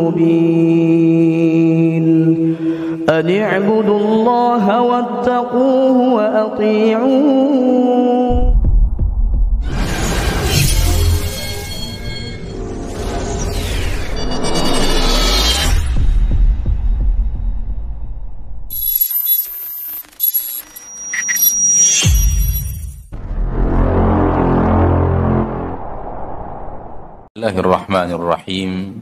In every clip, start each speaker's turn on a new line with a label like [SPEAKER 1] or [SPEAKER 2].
[SPEAKER 1] مبين. أن اعبدوا الله واتقوه وأطيعوه.
[SPEAKER 2] الله الرحمن الرحيم.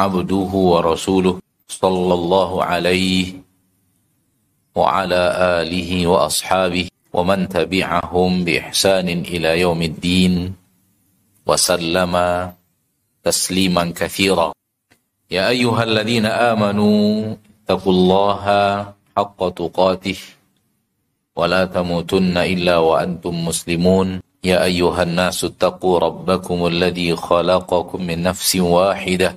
[SPEAKER 2] عبده ورسوله صلى الله عليه وعلى آله وأصحابه ومن تبعهم بإحسان إلى يوم الدين وسلم تسليما كثيرا. يا أيها الذين آمنوا اتقوا الله حق تقاته ولا تموتن إلا وأنتم مسلمون. يا أيها الناس اتقوا ربكم الذي خلقكم من نفس واحدة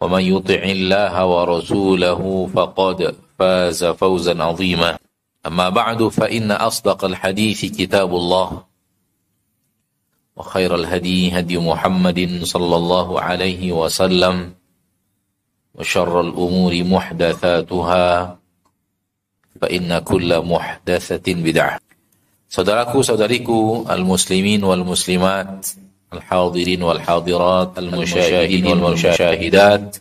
[SPEAKER 2] ومن يطع الله ورسوله فقد فاز فوزا عظيما أما بعد فإن أصدق الحديث كتاب الله وخير الهدي هدي محمد صلى الله عليه وسلم وشر الأمور محدثاتها inna kulla muhdatsatin bid'ah. Saudaraku, saudariku, al-muslimin wal muslimat, al-hadirin wal hadirat, al-musyahidin wal musyahidat,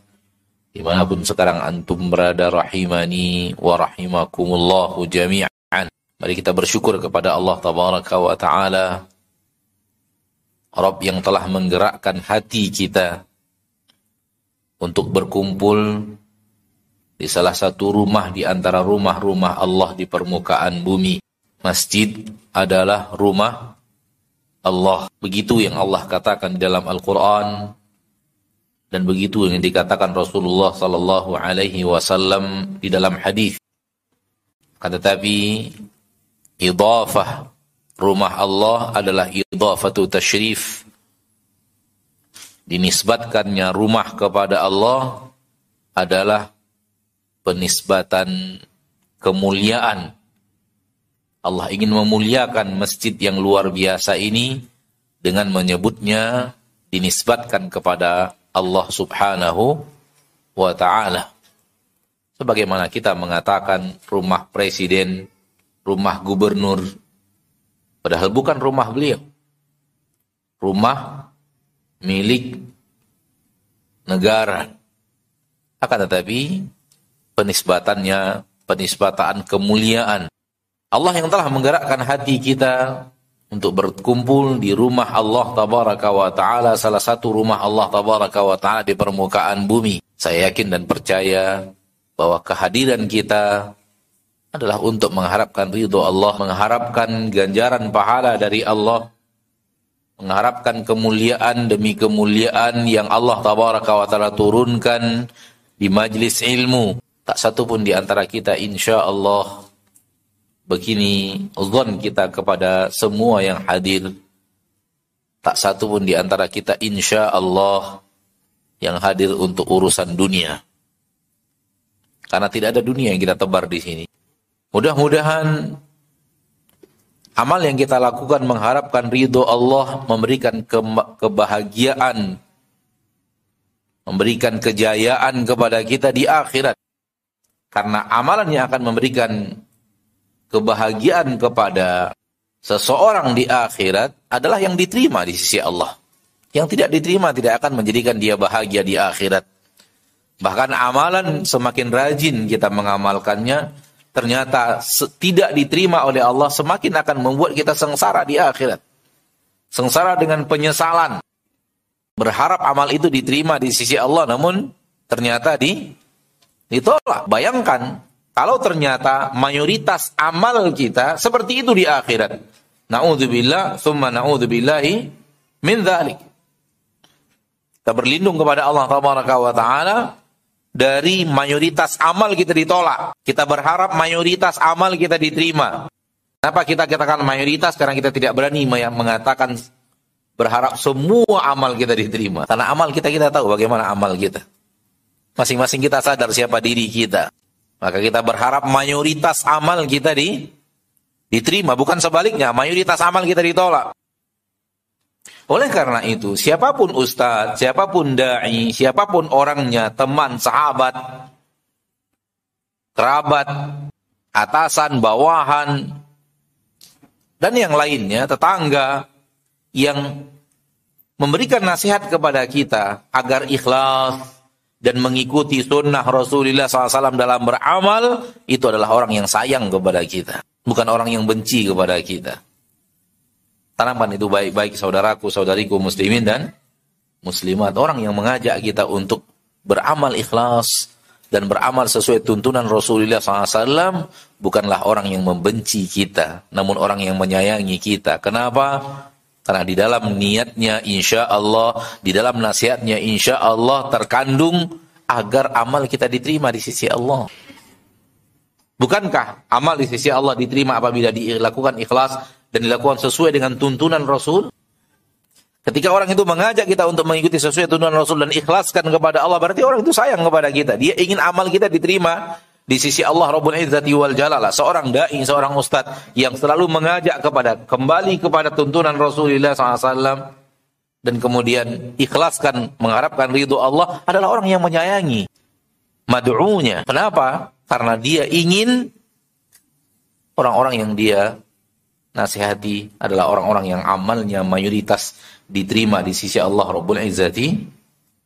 [SPEAKER 2] di mana pun sekarang antum berada rahimani wa rahimakumullahu jami'an. Mari kita bersyukur kepada Allah tabaraka wa ta'ala, Rabb yang telah menggerakkan hati kita untuk berkumpul di salah satu rumah di antara rumah-rumah Allah di permukaan bumi. Masjid adalah rumah Allah. Begitu yang Allah katakan dalam Al-Quran dan begitu yang dikatakan Rasulullah Sallallahu Alaihi Wasallam di dalam hadis. Kata tetapi idafah rumah Allah adalah idafatu tashrif. Dinisbatkannya rumah kepada Allah adalah penisbatan kemuliaan. Allah ingin memuliakan masjid yang luar biasa ini dengan menyebutnya dinisbatkan kepada Allah Subhanahu wa taala. Sebagaimana kita mengatakan rumah presiden, rumah gubernur padahal bukan rumah beliau. Rumah milik negara. Akan tetapi penisbatannya, penisbatan kemuliaan. Allah yang telah menggerakkan hati kita untuk berkumpul di rumah Allah tabaraka wa taala salah satu rumah Allah tabaraka wa taala di permukaan bumi. Saya yakin dan percaya bahwa kehadiran kita adalah untuk mengharapkan ridho Allah, mengharapkan ganjaran pahala dari Allah, mengharapkan kemuliaan demi kemuliaan yang Allah tabaraka wa taala turunkan di majlis ilmu tak satu pun di antara kita insya Allah begini zon kita kepada semua yang hadir. Tak satu pun di antara kita insya Allah yang hadir untuk urusan dunia. Karena tidak ada dunia yang kita tebar di sini. Mudah-mudahan amal yang kita lakukan mengharapkan ridho Allah memberikan ke kebahagiaan, memberikan kejayaan kepada kita di akhirat. Karena amalan yang akan memberikan kebahagiaan kepada seseorang di akhirat adalah yang diterima di sisi Allah. Yang tidak diterima tidak akan menjadikan dia bahagia di akhirat. Bahkan amalan semakin rajin kita mengamalkannya, ternyata tidak diterima oleh Allah semakin akan membuat kita sengsara di akhirat. Sengsara dengan penyesalan. Berharap amal itu diterima di sisi Allah namun ternyata di ditolak. Bayangkan kalau ternyata mayoritas amal kita seperti itu di akhirat. Na'udzubillah, summa na'udzubillahi min dhalik. Kita berlindung kepada Allah Taala dari mayoritas amal kita ditolak. Kita berharap mayoritas amal kita diterima. Kenapa kita katakan mayoritas? Karena kita tidak berani mengatakan berharap semua amal kita diterima. Karena amal kita kita tahu bagaimana amal kita. Masing-masing kita sadar siapa diri kita. Maka kita berharap mayoritas amal kita di, diterima. Bukan sebaliknya, mayoritas amal kita ditolak. Oleh karena itu, siapa pun ustadz, siapa pun da'i, siapa pun orangnya, teman, sahabat, kerabat, atasan, bawahan, dan yang lainnya, tetangga, yang memberikan nasihat kepada kita agar ikhlas dan mengikuti sunnah Rasulullah SAW dalam beramal, itu adalah orang yang sayang kepada kita. Bukan orang yang benci kepada kita. Tanamkan itu baik-baik saudaraku, saudariku muslimin dan muslimat. Orang yang mengajak kita untuk beramal ikhlas dan beramal sesuai tuntunan Rasulullah SAW bukanlah orang yang membenci kita, namun orang yang menyayangi kita. Kenapa? Karena di dalam niatnya insya Allah, di dalam nasihatnya insya Allah terkandung agar amal kita diterima di sisi Allah. Bukankah amal di sisi Allah diterima apabila dilakukan ikhlas dan dilakukan sesuai dengan tuntunan Rasul. Ketika orang itu mengajak kita untuk mengikuti sesuai tuntunan Rasul dan ikhlaskan kepada Allah, berarti orang itu sayang kepada kita. Dia ingin amal kita diterima di sisi Allah Rabbul Izzati wal Jalalah. Seorang dai, seorang ustadz yang selalu mengajak kepada kembali kepada tuntunan Rasulullah SAW dan kemudian ikhlaskan mengharapkan ridho Allah adalah orang yang menyayangi mad'unya. Kenapa? Karena dia ingin orang-orang yang dia nasihati adalah orang-orang yang amalnya mayoritas diterima di sisi Allah Rabbul Izzati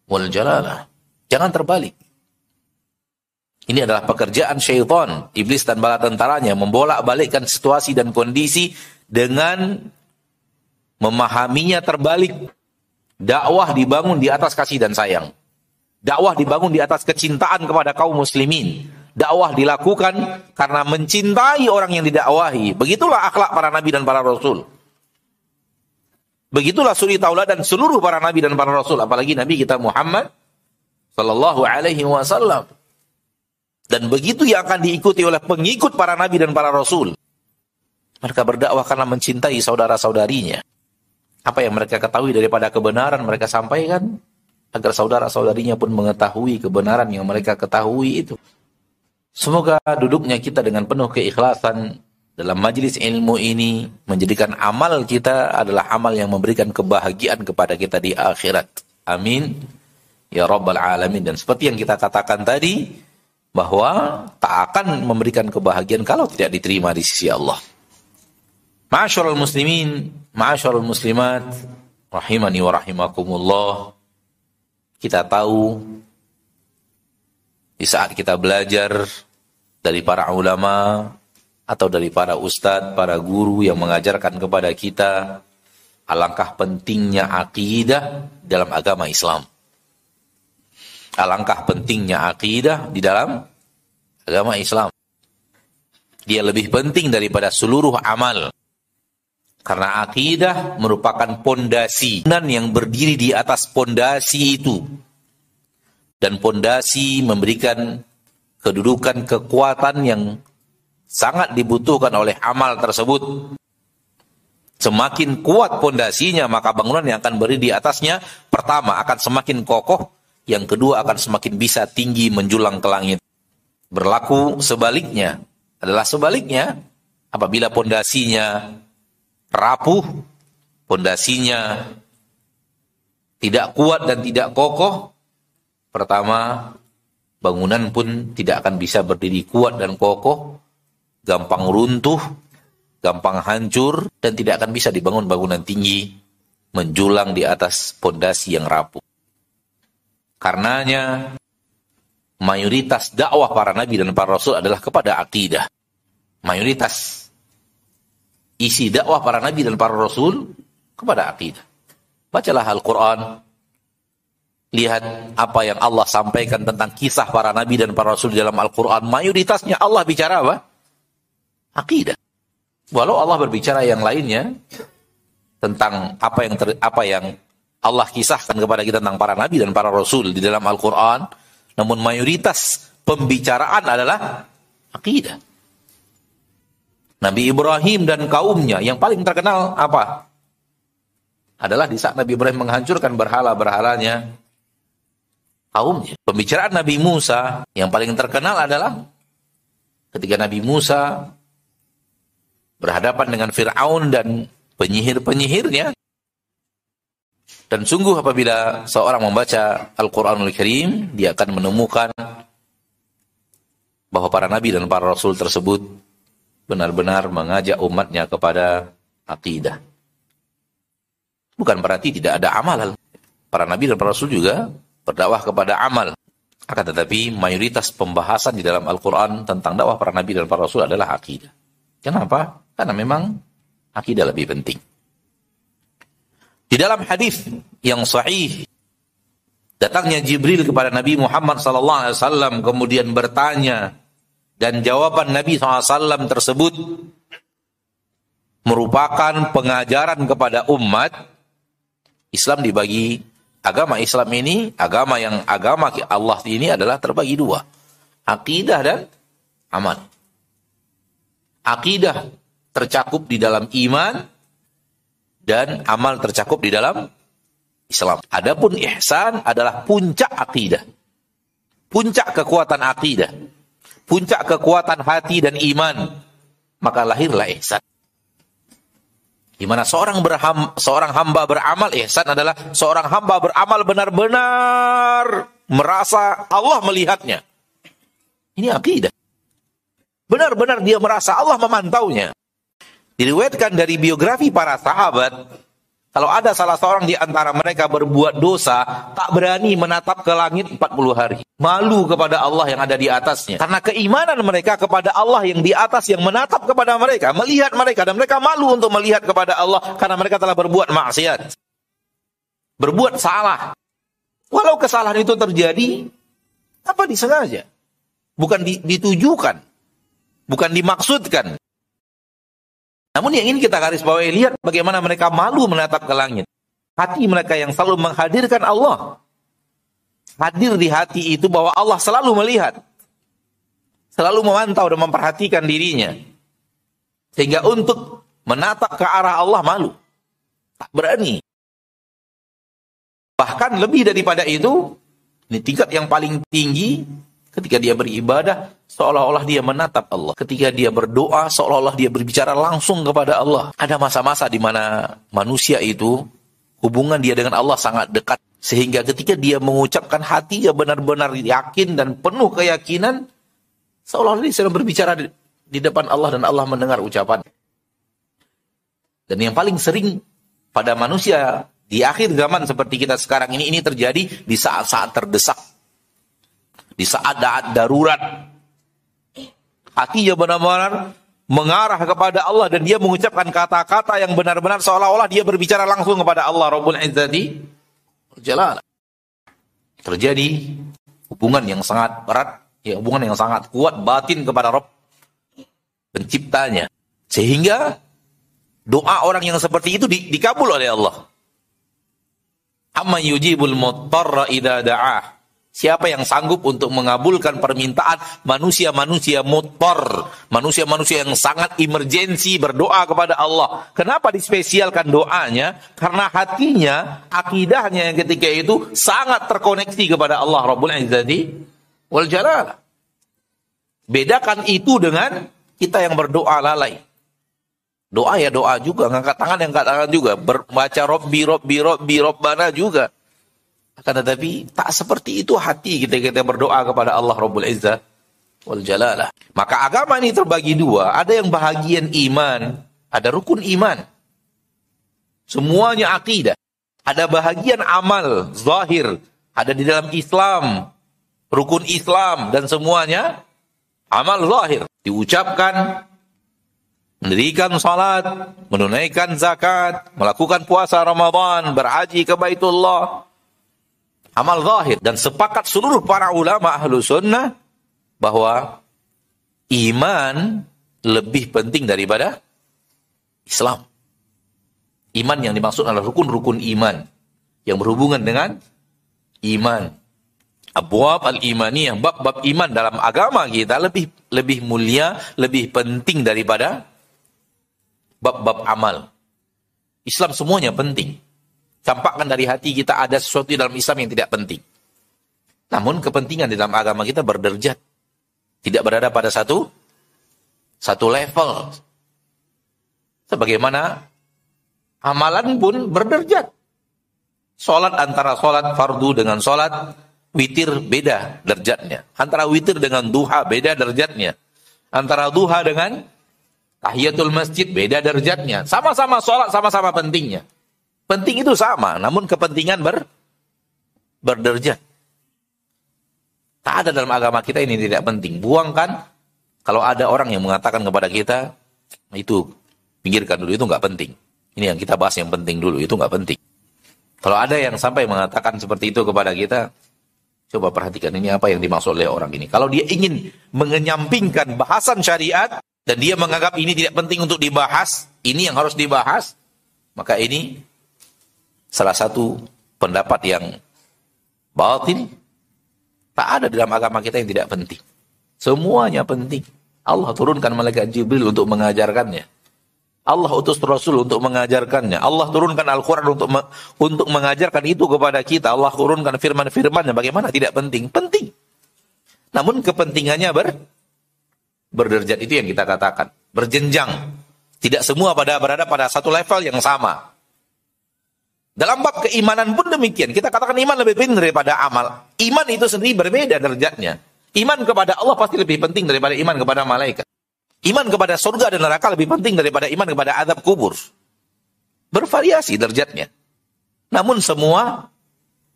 [SPEAKER 2] wal Jalalah. Jangan terbalik. Ini adalah pekerjaan syaitan, iblis dan bala tentaranya membolak-balikkan situasi dan kondisi dengan memahaminya terbalik. Dakwah dibangun di atas kasih dan sayang. Dakwah dibangun di atas kecintaan kepada kaum muslimin dakwah dilakukan karena mencintai orang yang didakwahi. Begitulah akhlak para nabi dan para rasul. Begitulah suri tauladan seluruh para nabi dan para rasul, apalagi nabi kita Muhammad sallallahu alaihi wasallam. Dan begitu yang akan diikuti oleh pengikut para nabi dan para rasul. Mereka berdakwah karena mencintai saudara-saudarinya. Apa yang mereka ketahui daripada kebenaran mereka sampaikan agar saudara-saudarinya pun mengetahui kebenaran yang mereka ketahui itu. Semoga duduknya kita dengan penuh keikhlasan dalam majelis ilmu ini menjadikan amal kita adalah amal yang memberikan kebahagiaan kepada kita di akhirat. Amin. Ya Rabbal Alamin. Dan seperti yang kita katakan tadi, bahwa tak akan memberikan kebahagiaan kalau tidak diterima di sisi Allah. Ma'asyarul muslimin, ma'asyarul muslimat, rahimani wa rahimakumullah. Kita tahu di saat kita belajar dari para ulama atau dari para ustadz, para guru yang mengajarkan kepada kita alangkah pentingnya akidah dalam agama Islam. Alangkah pentingnya akidah di dalam agama Islam. Dia lebih penting daripada seluruh amal. Karena akidah merupakan pondasi dan yang berdiri di atas pondasi itu dan pondasi memberikan kedudukan kekuatan yang sangat dibutuhkan oleh amal tersebut. Semakin kuat pondasinya, maka bangunan yang akan berdiri di atasnya pertama akan semakin kokoh, yang kedua akan semakin bisa tinggi menjulang ke langit. Berlaku sebaliknya adalah sebaliknya apabila pondasinya rapuh, pondasinya tidak kuat dan tidak kokoh, Pertama, bangunan pun tidak akan bisa berdiri kuat dan kokoh, gampang runtuh, gampang hancur, dan tidak akan bisa dibangun bangunan tinggi, menjulang di atas pondasi yang rapuh. Karenanya, mayoritas dakwah para nabi dan para rasul adalah kepada akidah. Mayoritas isi dakwah para nabi dan para rasul kepada akidah. Bacalah Al-Quran, lihat apa yang Allah sampaikan tentang kisah para nabi dan para rasul dalam Al-Quran. Mayoritasnya Allah bicara apa? Akidah. Walau Allah berbicara yang lainnya tentang apa yang ter, apa yang Allah kisahkan kepada kita tentang para nabi dan para rasul di dalam Al-Quran, namun mayoritas pembicaraan adalah akidah. Nabi Ibrahim dan kaumnya yang paling terkenal apa? Adalah di saat Nabi Ibrahim menghancurkan berhala-berhalanya kaumnya. Pembicaraan Nabi Musa yang paling terkenal adalah ketika Nabi Musa berhadapan dengan Fir'aun dan penyihir-penyihirnya dan sungguh apabila seorang membaca Al-Quranul Karim, dia akan menemukan bahwa para nabi dan para rasul tersebut benar-benar mengajak umatnya kepada akidah. Bukan berarti tidak ada amal. Para nabi dan para rasul juga berdakwah kepada amal. Akan tetapi mayoritas pembahasan di dalam Al-Quran tentang dakwah para nabi dan para rasul adalah akidah. Kenapa? Karena memang akidah lebih penting. Di dalam hadis yang sahih datangnya Jibril kepada Nabi Muhammad sallallahu alaihi wasallam kemudian bertanya dan jawaban Nabi SAW tersebut merupakan pengajaran kepada umat Islam dibagi agama Islam ini agama yang agama Allah ini adalah terbagi dua. Akidah dan amal. Akidah tercakup di dalam iman dan amal tercakup di dalam Islam. Adapun ihsan adalah puncak akidah. Puncak kekuatan akidah. Puncak kekuatan hati dan iman. Maka lahirlah ihsan. Di mana seorang berham, seorang hamba beramal ihsan adalah seorang hamba beramal benar-benar merasa Allah melihatnya. Ini akidah. Benar-benar dia merasa Allah memantaunya. Diriwayatkan dari biografi para sahabat, kalau ada salah seorang di antara mereka berbuat dosa, tak berani menatap ke langit 40 hari. Malu kepada Allah yang ada di atasnya. Karena keimanan mereka kepada Allah yang di atas yang menatap kepada mereka, melihat mereka dan mereka malu untuk melihat kepada Allah karena mereka telah berbuat maksiat. Berbuat salah. Walau kesalahan itu terjadi, apa disengaja? Bukan ditujukan. Bukan dimaksudkan. Namun yang ingin kita garis bawahi lihat bagaimana mereka malu menatap ke langit. Hati mereka yang selalu menghadirkan Allah. Hadir di hati itu bahwa Allah selalu melihat. Selalu memantau dan memperhatikan dirinya. Sehingga untuk menatap ke arah Allah malu. Tak berani. Bahkan lebih daripada itu, ini tingkat yang paling tinggi, ketika dia beribadah, seolah-olah dia menatap Allah. Ketika dia berdoa, seolah-olah dia berbicara langsung kepada Allah. Ada masa-masa di mana manusia itu hubungan dia dengan Allah sangat dekat sehingga ketika dia mengucapkan hati dia benar-benar yakin dan penuh keyakinan seolah-olah dia sedang berbicara di, di depan Allah dan Allah mendengar ucapan. Dan yang paling sering pada manusia di akhir zaman seperti kita sekarang ini ini terjadi di saat-saat terdesak. Di saat darurat hatinya benar-benar mengarah kepada Allah dan dia mengucapkan kata-kata yang benar-benar seolah-olah dia berbicara langsung kepada Allah Rabbul Izzati Jalal. Terjadi hubungan yang sangat erat, ya hubungan yang sangat kuat batin kepada Rabb penciptanya. Sehingga doa orang yang seperti itu di, dikabul oleh Allah. Amma yujibul muttarra idza da'ah Siapa yang sanggup untuk mengabulkan permintaan manusia-manusia mutor, manusia-manusia yang sangat emergensi berdoa kepada Allah. Kenapa dispesialkan doanya? Karena hatinya, akidahnya yang ketika itu sangat terkoneksi kepada Allah Rabbul Izzati wal Jalal. Bedakan itu dengan kita yang berdoa lalai. Doa ya doa juga, ngangkat tangan yang ngangkat tangan juga, baca Robbi, Robbi, Robbi, Robbana juga. Akan tetapi tak seperti itu hati kita kita berdoa kepada Allah Rabbul Izzah wal Jalalah. Maka agama ini terbagi dua. Ada yang bahagian iman, ada rukun iman. Semuanya akidah. Ada bahagian amal, zahir. Ada di dalam Islam. rukun Islam dan semuanya amal zahir. Diucapkan, mendirikan salat, menunaikan zakat, melakukan puasa Ramadan, berhaji ke Baitullah. Amal zahir. Dan sepakat seluruh para ulama ahlu sunnah bahwa iman lebih penting daripada Islam. Iman yang dimaksud adalah rukun-rukun iman yang berhubungan dengan iman. Abwab al-imaniyah, bab-bab iman dalam agama kita lebih lebih mulia, lebih penting daripada bab-bab amal. Islam semuanya penting. Campakkan dari hati kita ada sesuatu dalam Islam yang tidak penting. Namun kepentingan di dalam agama kita berderjat. Tidak berada pada satu satu level. Sebagaimana amalan pun berderjat. Sholat antara sholat fardu dengan sholat witir beda derjatnya. Antara witir dengan duha beda derjatnya. Antara duha dengan tahiyatul masjid beda derjatnya. Sama-sama sholat, sama-sama pentingnya. Penting itu sama, namun kepentingan ber, berderjat. Tak ada dalam agama kita ini tidak penting. Buangkan kalau ada orang yang mengatakan kepada kita, itu pinggirkan dulu, itu nggak penting. Ini yang kita bahas yang penting dulu, itu nggak penting. Kalau ada yang sampai mengatakan seperti itu kepada kita, coba perhatikan ini apa yang dimaksud oleh orang ini. Kalau dia ingin mengenyampingkan bahasan syariat dan dia menganggap ini tidak penting untuk dibahas, ini yang harus dibahas, maka ini salah satu pendapat yang batin tak ada dalam agama kita yang tidak penting. Semuanya penting. Allah turunkan malaikat Jibril untuk mengajarkannya. Allah utus Rasul untuk mengajarkannya. Allah turunkan Al-Quran untuk me untuk mengajarkan itu kepada kita. Allah turunkan firman-firmannya. Bagaimana tidak penting? Penting. Namun kepentingannya ber berderajat itu yang kita katakan. Berjenjang. Tidak semua pada berada pada satu level yang sama. Dalam bab keimanan pun demikian. Kita katakan iman lebih penting daripada amal. Iman itu sendiri berbeda derajatnya. Iman kepada Allah pasti lebih penting daripada iman kepada malaikat. Iman kepada surga dan neraka lebih penting daripada iman kepada adab kubur. Bervariasi derajatnya. Namun semua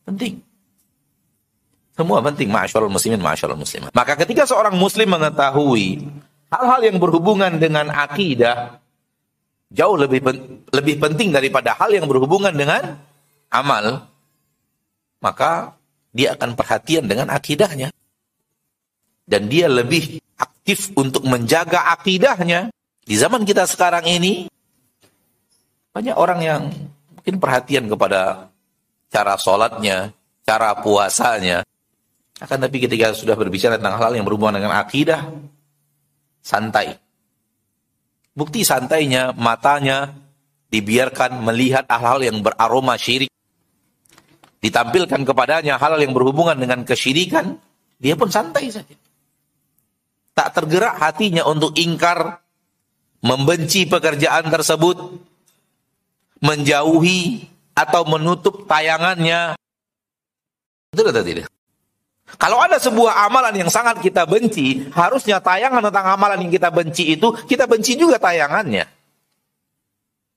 [SPEAKER 2] penting. Semua penting, ma'asyarul muslimin, ma'asyarul muslimat. Maka ketika seorang muslim mengetahui hal-hal yang berhubungan dengan akidah, jauh lebih lebih penting daripada hal yang berhubungan dengan amal, maka dia akan perhatian dengan akidahnya. Dan dia lebih aktif untuk menjaga akidahnya. Di zaman kita sekarang ini, banyak orang yang mungkin perhatian kepada cara sholatnya, cara puasanya. Akan tapi ketika sudah berbicara tentang hal yang berhubungan dengan akidah, santai. Bukti santainya, matanya dibiarkan melihat hal-hal yang beraroma syirik. Ditampilkan kepadanya hal-hal yang berhubungan dengan kesyirikan, dia pun santai saja tak tergerak hatinya untuk ingkar, membenci pekerjaan tersebut, menjauhi atau menutup tayangannya. Betul atau tidak? Kalau ada sebuah amalan yang sangat kita benci, harusnya tayangan tentang amalan yang kita benci itu, kita benci juga tayangannya.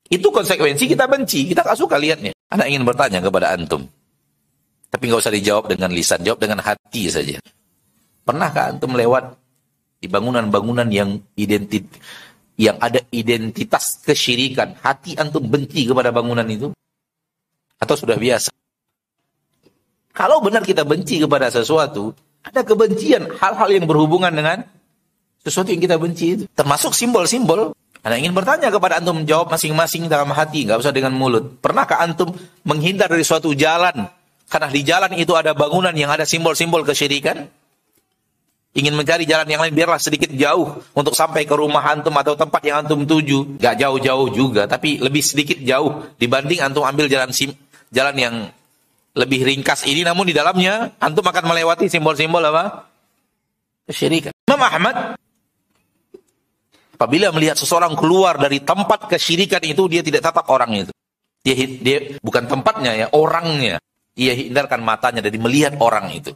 [SPEAKER 2] Itu konsekuensi kita benci, kita gak suka lihatnya. Anak ingin bertanya kepada antum. Tapi nggak usah dijawab dengan lisan, jawab dengan hati saja. Pernahkah antum lewat di bangunan-bangunan yang identit yang ada identitas kesyirikan, hati antum benci kepada bangunan itu? Atau sudah biasa? Kalau benar kita benci kepada sesuatu, ada kebencian hal-hal yang berhubungan dengan sesuatu yang kita benci itu. Termasuk simbol-simbol. Anda ingin bertanya kepada antum menjawab masing-masing dalam hati, nggak usah dengan mulut. Pernahkah antum menghindar dari suatu jalan karena di jalan itu ada bangunan yang ada simbol-simbol kesyirikan? ingin mencari jalan yang lain biarlah sedikit jauh untuk sampai ke rumah antum atau tempat yang antum tuju. Gak jauh-jauh juga, tapi lebih sedikit jauh dibanding antum ambil jalan sim, jalan yang lebih ringkas ini namun di dalamnya antum akan melewati simbol-simbol apa? Kesyirikan. Imam Ahmad apabila melihat seseorang keluar dari tempat kesyirikan itu dia tidak tatap orang itu. Dia, dia bukan tempatnya ya, orangnya. Ia hindarkan matanya dari melihat orang itu.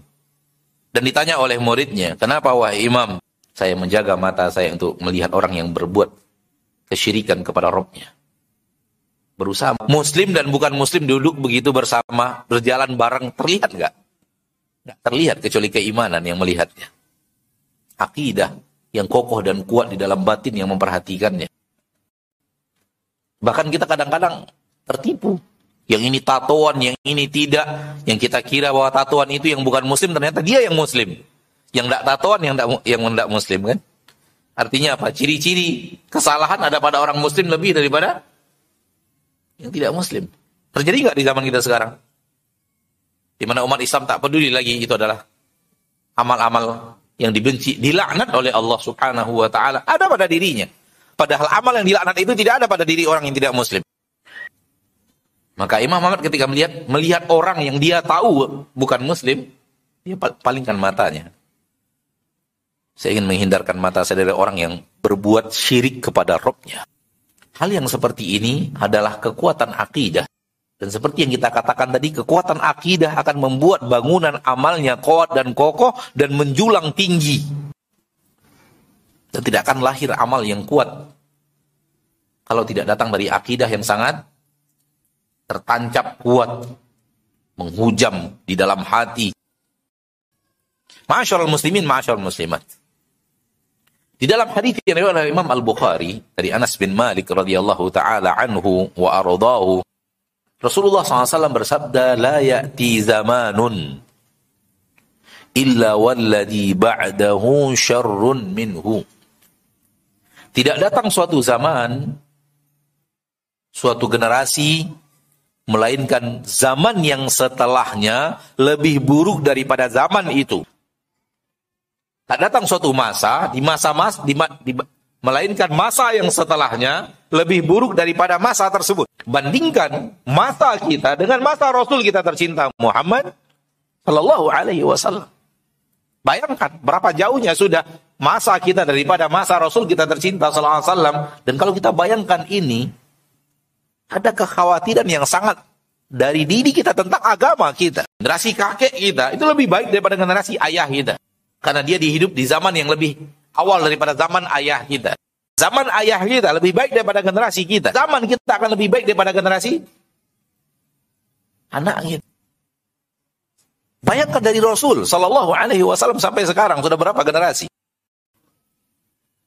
[SPEAKER 2] Dan ditanya oleh muridnya, kenapa wahai imam, saya menjaga mata saya untuk melihat orang yang berbuat kesyirikan kepada Robnya. Berusaha. Muslim dan bukan muslim duduk begitu bersama, berjalan bareng, terlihat nggak? Nggak terlihat kecuali keimanan yang melihatnya. Akidah yang kokoh dan kuat di dalam batin yang memperhatikannya. Bahkan kita kadang-kadang tertipu. Yang ini tatoan, yang ini tidak. Yang kita kira bahwa tatoan itu yang bukan muslim, ternyata dia yang muslim. Yang tidak tatoan, yang tidak yang tidak muslim kan. Artinya apa? Ciri-ciri kesalahan ada pada orang muslim lebih daripada yang tidak muslim. Terjadi nggak di zaman kita sekarang? Di mana umat Islam tak peduli lagi itu adalah amal-amal yang dibenci, dilaknat oleh Allah Subhanahu wa taala ada pada dirinya. Padahal amal yang dilaknat itu tidak ada pada diri orang yang tidak muslim. Maka Imam Muhammad ketika melihat melihat orang yang dia tahu bukan muslim, dia palingkan matanya. Saya ingin menghindarkan mata saya dari orang yang berbuat syirik kepada Robnya. Hal yang seperti ini adalah kekuatan akidah. Dan seperti yang kita katakan tadi, kekuatan akidah akan membuat bangunan amalnya kuat dan kokoh dan menjulang tinggi. Dan tidak akan lahir amal yang kuat. Kalau tidak datang dari akidah yang sangat tertancap kuat. Menghujam di dalam hati. Masyaallah muslimin, masyaallah muslimat. Di dalam hadis yang diriwayatkan oleh Imam Al-Bukhari dari Anas bin Malik radhiyallahu taala anhu wa ardahu Rasulullah SAW bersabda la ya'ti zamanun illa walladhi ba'dahu syarrun minhu. Tidak datang suatu zaman suatu generasi melainkan zaman yang setelahnya lebih buruk daripada zaman itu Tak datang suatu masa, di masa-mas, di, di, melainkan masa yang setelahnya lebih buruk daripada masa tersebut. Bandingkan masa kita dengan masa Rasul kita tercinta Muhammad Sallallahu Alaihi Wasallam. Bayangkan berapa jauhnya sudah masa kita daripada masa Rasul kita tercinta Sallallahu Alaihi Wasallam. Dan kalau kita bayangkan ini, ada kekhawatiran yang sangat dari diri kita tentang agama kita. Generasi kakek kita itu lebih baik daripada generasi ayah kita. Karena dia dihidup di zaman yang lebih awal daripada zaman ayah kita. Zaman ayah kita lebih baik daripada generasi kita. Zaman kita akan lebih baik daripada generasi anak kita. Bayangkan dari Rasul Sallallahu Alaihi Wasallam sampai sekarang sudah berapa generasi?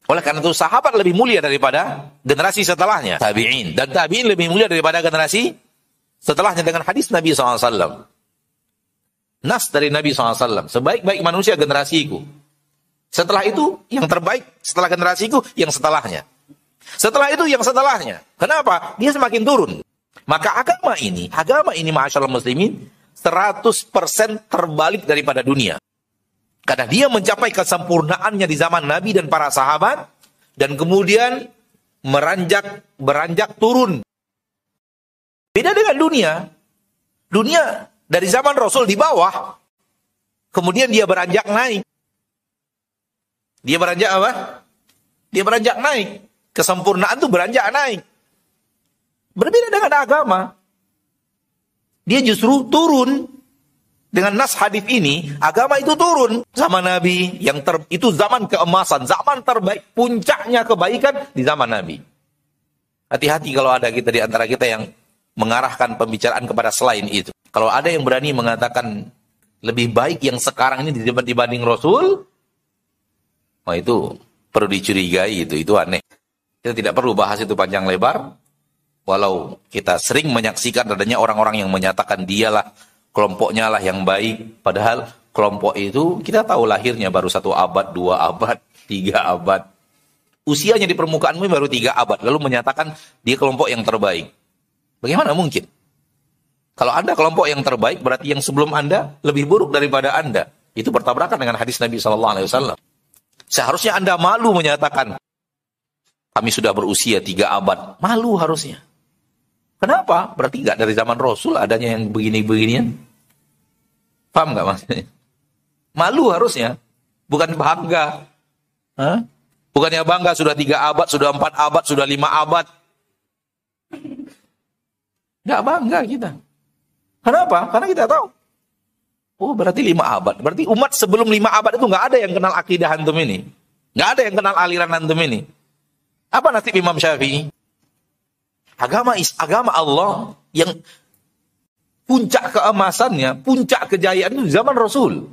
[SPEAKER 2] Oleh karena itu sahabat lebih mulia daripada generasi setelahnya. Tabi'in. Dan tabi'in lebih mulia daripada generasi setelahnya dengan hadis Nabi SAW. Nas dari Nabi SAW. Sebaik-baik manusia generasiku. Setelah itu, yang terbaik setelah generasiku, yang setelahnya. Setelah itu, yang setelahnya. Kenapa? Dia semakin turun. Maka agama ini, agama ini masyaallah muslimin, 100% terbalik daripada dunia. Karena dia mencapai kesempurnaannya di zaman Nabi dan para sahabat, dan kemudian meranjak, beranjak turun. Beda dengan dunia. Dunia dari zaman Rasul di bawah, kemudian dia beranjak naik. Dia beranjak apa? Dia beranjak naik. Kesempurnaan itu beranjak naik. Berbeda dengan agama. Dia justru turun. Dengan nas hadis ini, agama itu turun sama Nabi yang ter, itu zaman keemasan, zaman terbaik, puncaknya kebaikan di zaman Nabi. Hati-hati kalau ada kita di antara kita yang mengarahkan pembicaraan kepada selain itu. Kalau ada yang berani mengatakan lebih baik yang sekarang ini dibanding Rasul, oh itu perlu dicurigai itu, itu aneh. Kita tidak perlu bahas itu panjang lebar, walau kita sering menyaksikan adanya orang-orang yang menyatakan dialah kelompoknya lah yang baik, padahal kelompok itu kita tahu lahirnya baru satu abad, dua abad, tiga abad. Usianya di permukaan baru tiga abad, lalu menyatakan dia kelompok yang terbaik. Bagaimana mungkin? Kalau Anda kelompok yang terbaik, berarti yang sebelum Anda lebih buruk daripada Anda. Itu bertabrakan dengan hadis Nabi Shallallahu Alaihi Wasallam. Seharusnya Anda malu menyatakan, kami sudah berusia tiga abad. Malu harusnya. Kenapa? Berarti nggak dari zaman Rasul adanya yang begini-beginian. Paham nggak maksudnya? Malu harusnya. Bukan bangga. Hah? Bukannya bangga sudah tiga abad, sudah empat abad, sudah lima abad. Gak bangga kita. Kenapa? Karena kita tahu. Oh berarti lima abad. Berarti umat sebelum lima abad itu nggak ada yang kenal akidah antum ini. Nggak ada yang kenal aliran antum ini. Apa nasib Imam Syafi'i? Agama is agama Allah yang puncak keemasannya, puncak kejayaan itu zaman Rasul.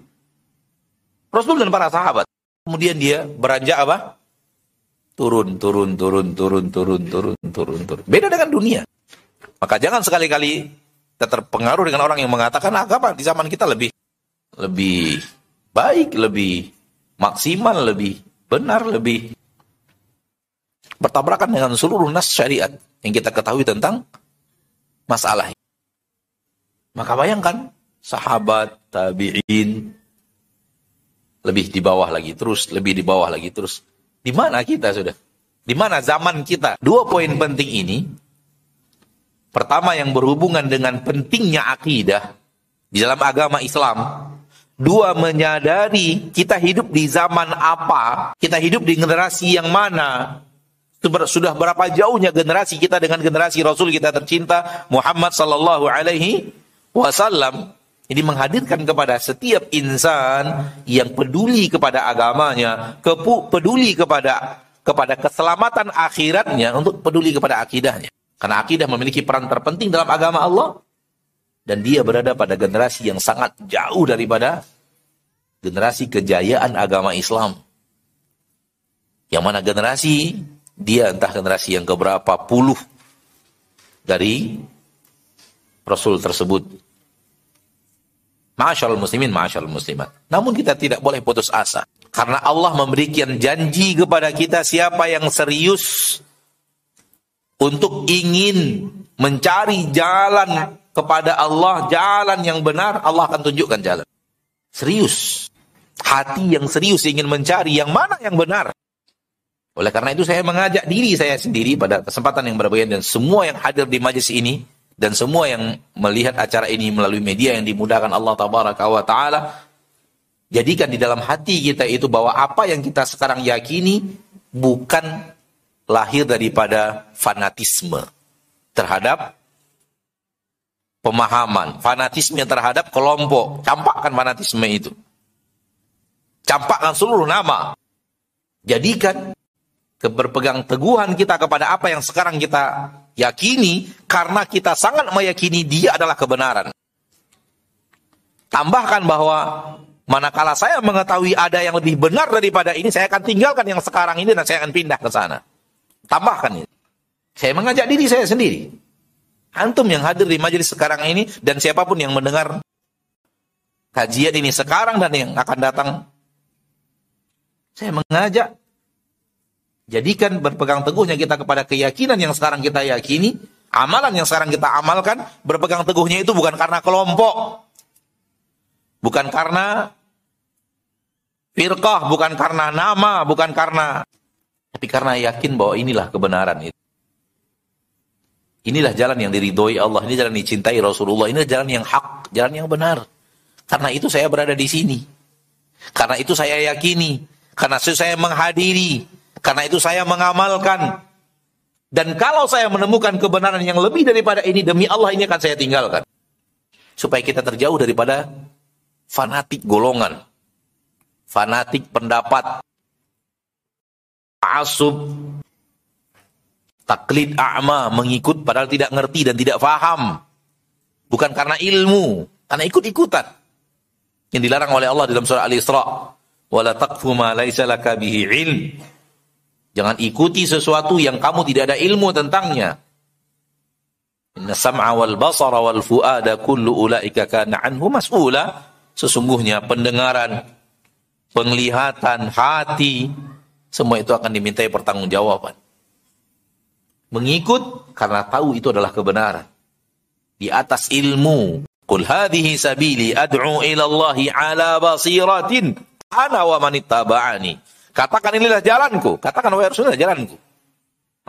[SPEAKER 2] Rasul dan para sahabat. Kemudian dia beranjak apa? Turun, turun, turun, turun, turun, turun, turun, turun. Beda dengan dunia. Maka jangan sekali-kali kita terpengaruh dengan orang yang mengatakan agama di zaman kita lebih lebih baik, lebih maksimal, lebih benar, lebih bertabrakan dengan seluruh nas syariat yang kita ketahui tentang masalah. Maka bayangkan sahabat, tabi'in lebih di bawah lagi terus, lebih di bawah lagi terus. Di mana kita sudah? Di mana zaman kita? Dua poin penting ini Pertama yang berhubungan dengan pentingnya akidah di dalam agama Islam. Dua menyadari kita hidup di zaman apa, kita hidup di generasi yang mana. Sudah berapa jauhnya generasi kita dengan generasi Rasul kita tercinta Muhammad sallallahu alaihi wasallam. Ini menghadirkan kepada setiap insan yang peduli kepada agamanya, kepu, peduli kepada kepada keselamatan akhiratnya untuk peduli kepada akidahnya. Karena akidah memiliki peran terpenting dalam agama Allah. Dan dia berada pada generasi yang sangat jauh daripada generasi kejayaan agama Islam. Yang mana generasi, dia entah generasi yang keberapa puluh dari Rasul tersebut. Masyaallah muslimin, masyaallah muslimat. Namun kita tidak boleh putus asa. Karena Allah memberikan janji kepada kita siapa yang serius untuk ingin mencari jalan kepada Allah, jalan yang benar, Allah akan tunjukkan jalan. Serius. Hati yang serius ingin mencari yang mana yang benar. Oleh karena itu saya mengajak diri saya sendiri pada kesempatan yang berbeda dan semua yang hadir di majlis ini dan semua yang melihat acara ini melalui media yang dimudahkan Allah tabaraka wa taala jadikan di dalam hati kita itu bahwa apa yang kita sekarang yakini bukan lahir daripada fanatisme terhadap pemahaman, fanatisme terhadap kelompok. Campakkan fanatisme itu. Campakkan seluruh nama. Jadikan keberpegang teguhan kita kepada apa yang sekarang kita yakini karena kita sangat meyakini dia adalah kebenaran. Tambahkan bahwa manakala saya mengetahui ada yang lebih benar daripada ini, saya akan tinggalkan yang sekarang ini dan saya akan pindah ke sana. Tambahkan ini. Saya mengajak diri saya sendiri. Antum yang hadir di majelis sekarang ini dan siapa pun yang mendengar kajian ini sekarang dan yang akan datang. Saya mengajak jadikan berpegang teguhnya kita kepada keyakinan yang sekarang kita yakini, amalan yang sekarang kita amalkan, berpegang teguhnya itu bukan karena kelompok, bukan karena firqah, bukan karena nama, bukan karena tapi karena yakin bahwa inilah kebenaran itu. Inilah jalan yang diridhoi Allah, ini jalan dicintai Rasulullah, ini jalan yang hak, jalan yang benar. Karena itu saya berada di sini. Karena itu saya yakini, karena itu saya menghadiri, karena itu saya mengamalkan. Dan kalau saya menemukan kebenaran yang lebih daripada ini demi Allah ini akan saya tinggalkan. Supaya kita terjauh daripada fanatik golongan, fanatik pendapat, asub taklid a'ma mengikut padahal tidak ngerti dan tidak faham. Bukan karena ilmu karena ikut-ikutan. Yang dilarang oleh Allah dalam surah Al-Isra. Wala taqfu ma laisa laka ilm. Jangan ikuti sesuatu yang kamu tidak ada ilmu tentangnya. Inna sam'a wal basara wal fuada kullu ulaika kana anhu mas'ula. Sesungguhnya pendengaran penglihatan hati semua itu akan dimintai pertanggungjawaban. Mengikut karena tahu itu adalah kebenaran. Di atas ilmu. Qul hadhihi sabili ad'u ila Allah ala basiratin ana wa man Katakan inilah jalanku. Katakan wahai Rasulullah jalanku.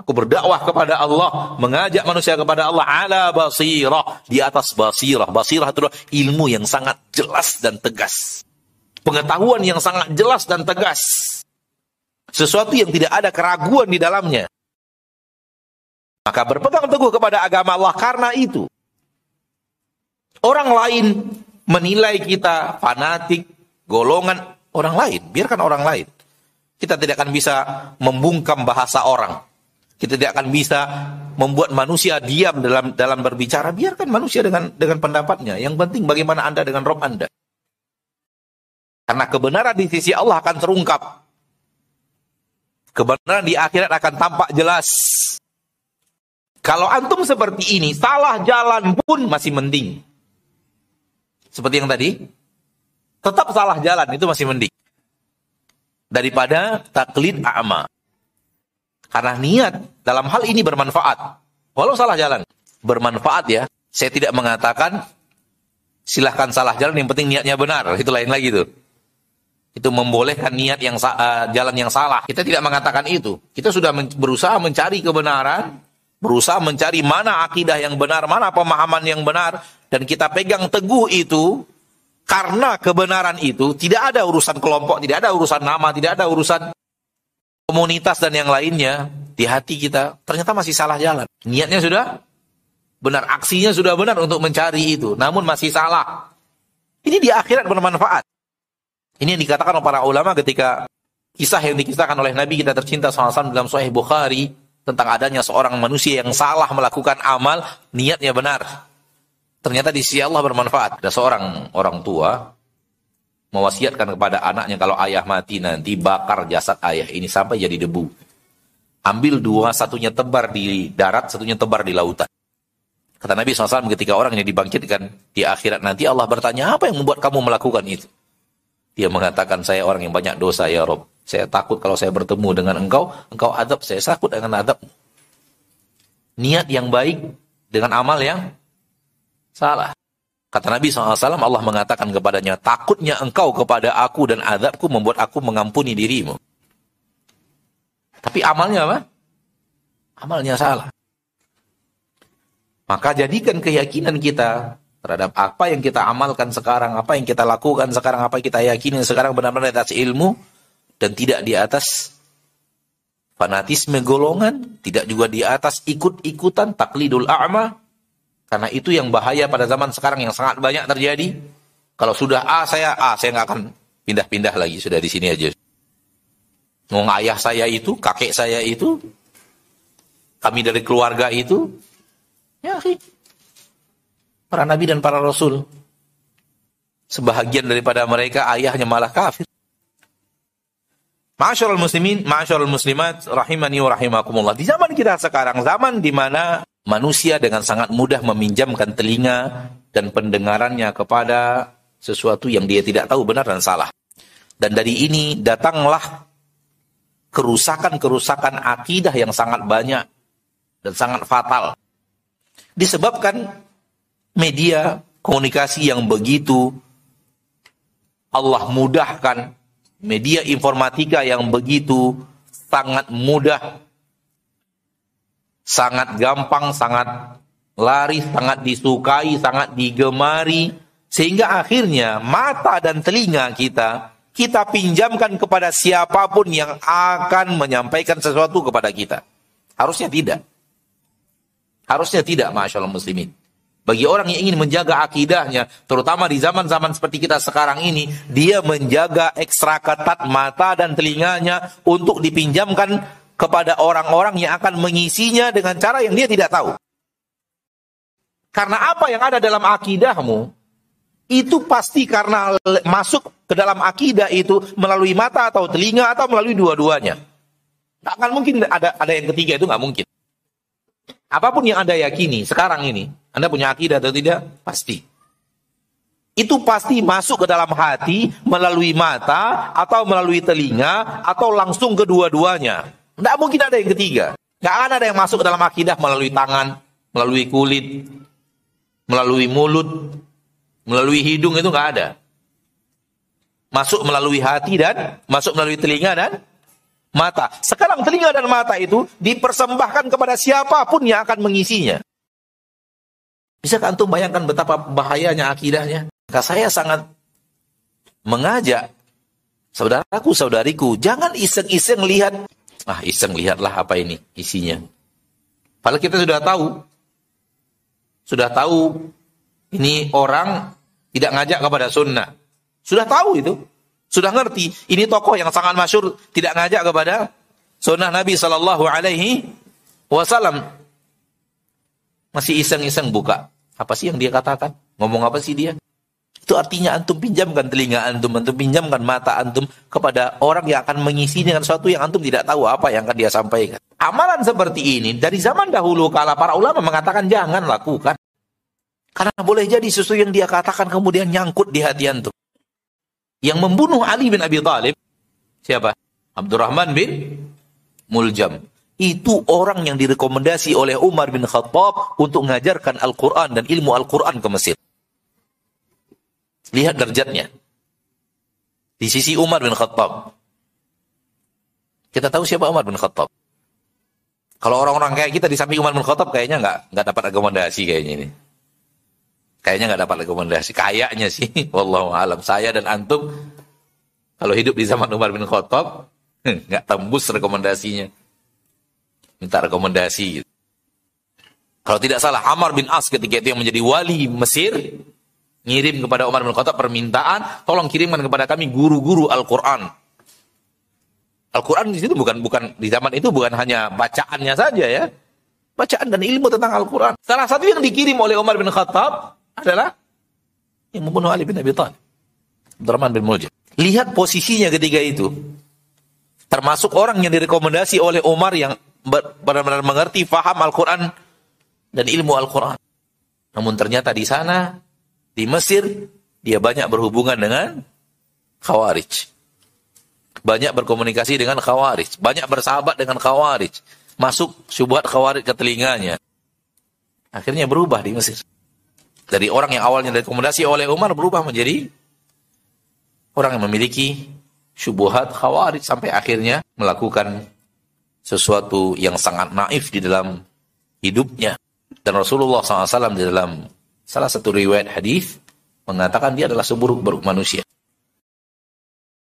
[SPEAKER 2] Aku berdakwah kepada Allah, mengajak manusia kepada Allah ala basirah, di atas basirah. Basirah itu ilmu yang sangat jelas dan tegas. Pengetahuan yang sangat jelas dan tegas. Sesuatu yang tidak ada keraguan di dalamnya. Maka berpegang teguh kepada agama Allah karena itu. Orang lain menilai kita fanatik, golongan orang lain. Biarkan orang lain. Kita tidak akan bisa membungkam bahasa orang. Kita tidak akan bisa membuat manusia diam dalam dalam berbicara, biarkan manusia dengan dengan pendapatnya. Yang penting bagaimana Anda dengan Rob Anda. Karena kebenaran di sisi Allah akan terungkap. Kebenaran di akhirat akan tampak jelas. Kalau antum seperti ini, salah jalan pun masih mending. Seperti yang tadi, tetap salah jalan itu masih mending. Daripada taklid a'ma. Karena niat dalam hal ini bermanfaat. Walau salah jalan. Bermanfaat ya. Saya tidak mengatakan silahkan salah jalan, yang penting niatnya benar. Itu lain lagi tuh. Itu membolehkan niat yang uh, jalan yang salah. Kita tidak mengatakan itu. Kita sudah men berusaha mencari kebenaran, berusaha mencari mana akidah yang benar, mana pemahaman yang benar, dan kita pegang teguh itu karena kebenaran itu tidak ada urusan kelompok, tidak ada urusan nama, tidak ada urusan komunitas dan yang lainnya di hati kita ternyata masih salah jalan. Niatnya sudah benar, aksinya sudah benar untuk mencari itu, namun masih salah. Ini di akhirat bermanfaat. Ini yang dikatakan oleh para ulama ketika kisah yang dikisahkan oleh Nabi kita tercinta SAW dalam Sahih Bukhari tentang adanya seorang manusia yang salah melakukan amal, niatnya benar. Ternyata di sisi Allah bermanfaat. Ada seorang orang tua mewasiatkan kepada anaknya kalau ayah mati nanti bakar jasad ayah ini sampai jadi debu. Ambil dua, satunya tebar di darat, satunya tebar di lautan. Kata Nabi SAW ketika orang yang dibangkitkan di akhirat nanti Allah bertanya, apa yang membuat kamu melakukan itu? Dia mengatakan, saya orang yang banyak dosa ya Rob. Saya takut kalau saya bertemu dengan engkau, engkau adab, saya takut dengan adab. Niat yang baik dengan amal yang salah. Kata Nabi SAW, Allah mengatakan kepadanya, takutnya engkau kepada aku dan azabku membuat aku mengampuni dirimu. Tapi amalnya apa? Amalnya salah. Maka jadikan keyakinan kita terhadap apa yang kita amalkan sekarang, apa yang kita lakukan sekarang, apa yang kita yakini sekarang benar-benar di atas ilmu dan tidak di atas fanatisme golongan, tidak juga di atas ikut-ikutan taklidul a'ma, karena itu yang bahaya pada zaman sekarang yang sangat banyak terjadi. Kalau sudah A saya A, saya nggak akan pindah-pindah lagi sudah di sini aja. Ngomong ayah saya itu, kakek saya itu, kami dari keluarga itu, ya sih. Para nabi dan para rasul. Sebahagian daripada mereka ayahnya malah kafir. Masyarul muslimin, masyarul muslimat, rahimani wa rahimakumullah. Di zaman kita sekarang, zaman di mana manusia dengan sangat mudah meminjamkan telinga dan pendengarannya kepada sesuatu yang dia tidak tahu benar dan salah. Dan dari ini datanglah kerusakan-kerusakan akidah yang sangat banyak dan sangat fatal. Disebabkan media komunikasi yang begitu Allah mudahkan media informatika yang begitu sangat mudah sangat gampang, sangat laris, sangat disukai, sangat digemari, sehingga akhirnya mata dan telinga kita kita pinjamkan kepada siapa pun yang akan menyampaikan sesuatu kepada kita. Harusnya tidak. Harusnya tidak, Masya Allah muslimin. Bagi orang yang ingin menjaga akidahnya, terutama di zaman-zaman seperti kita sekarang ini, dia menjaga ekstra ketat mata dan telinganya untuk dipinjamkan kepada orang-orang yang akan mengisinya dengan cara yang dia tidak tahu. Karena apa yang ada dalam akidahmu, itu pasti karena masuk ke dalam akidah itu melalui mata atau telinga atau melalui dua-duanya. Tak akan mungkin ada ada yang ketiga itu nggak mungkin. Apa pun yang Anda yakini sekarang ini, Anda punya akidah atau tidak? Pasti. Itu pasti masuk ke dalam hati melalui mata atau melalui telinga atau langsung kedua-duanya. Tidak mungkin ada yang ketiga. Tidak akan ada yang masuk ke dalam akidah melalui tangan, melalui kulit, melalui mulut, melalui hidung itu nggak ada. Masuk melalui hati dan masuk melalui telinga dan mata. Sekarang telinga dan mata itu dipersembahkan kepada siapa pun yang akan mengisinya. Bisa antum bayangkan betapa bahayanya akidahnya? Maka saya sangat mengajak saudaraku, saudariku, jangan iseng-iseng lihat Ah iseng lihatlah apa ini isinya. Padahal kita sudah tahu. Sudah tahu ini orang tidak ngajak kepada sunnah. Sudah tahu itu. Sudah ngerti. Ini tokoh yang sangat masyur tidak ngajak kepada sunnah Nabi Sallallahu Alaihi Wasallam. Masih iseng-iseng buka. Apa sih yang dia katakan? Ngomong apa sih dia? Itu artinya antum pinjamkan telinga antum, antum pinjamkan mata antum kepada orang yang akan mengisi dengan sesuatu yang antum tidak tahu apa yang akan dia sampaikan. Amalan seperti ini dari zaman dahulu kala para ulama mengatakan jangan lakukan. Karena boleh jadi sesuatu yang dia katakan kemudian nyangkut di hati antum. Yang membunuh Ali bin Abi Thalib siapa? Abdurrahman bin Muljam. Itu orang yang direkomendasi oleh Umar bin Khattab untuk mengajarkan Al-Quran dan ilmu Al-Quran ke Mesir. Lihat derajatnya. Di sisi Umar bin Khattab. Kita tahu siapa Umar bin Khattab. Kalau orang-orang kayak kita di samping Umar bin Khattab kayaknya nggak nggak dapat rekomendasi kayaknya ini. Kayaknya nggak dapat rekomendasi. Kayaknya sih, wallahu alam. Saya dan antum kalau hidup di zaman Umar bin Khattab nggak tembus rekomendasinya. Minta rekomendasi. Kalau tidak salah, Amar bin As ketika itu yang menjadi wali Mesir, ngirim kepada Umar bin Khattab permintaan, tolong kirimkan kepada kami guru-guru Al-Quran. Al-Quran di situ bukan bukan di zaman itu bukan hanya bacaannya saja ya, bacaan dan ilmu tentang Al-Quran. Salah satu yang dikirim oleh Umar bin Khattab adalah yang membunuh Ali bin Abi Thalib, Abdurrahman bin Muljam. Lihat posisinya ketika itu. Termasuk orang yang direkomendasi oleh Umar yang benar-benar mengerti, faham Al-Quran dan ilmu Al-Quran. Namun ternyata di sana, di Mesir, dia banyak berhubungan dengan Khawarij. Banyak berkomunikasi dengan Khawarij. Banyak bersahabat dengan Khawarij. Masuk syubhat Khawarij ke telinganya. Akhirnya berubah di Mesir. Dari orang yang awalnya direkomendasi oleh Umar berubah menjadi orang yang memiliki syubhat Khawarij sampai akhirnya melakukan sesuatu yang sangat naif di dalam hidupnya. Dan Rasulullah SAW di dalam salah satu riwayat hadis mengatakan dia adalah seburuk-buruk manusia.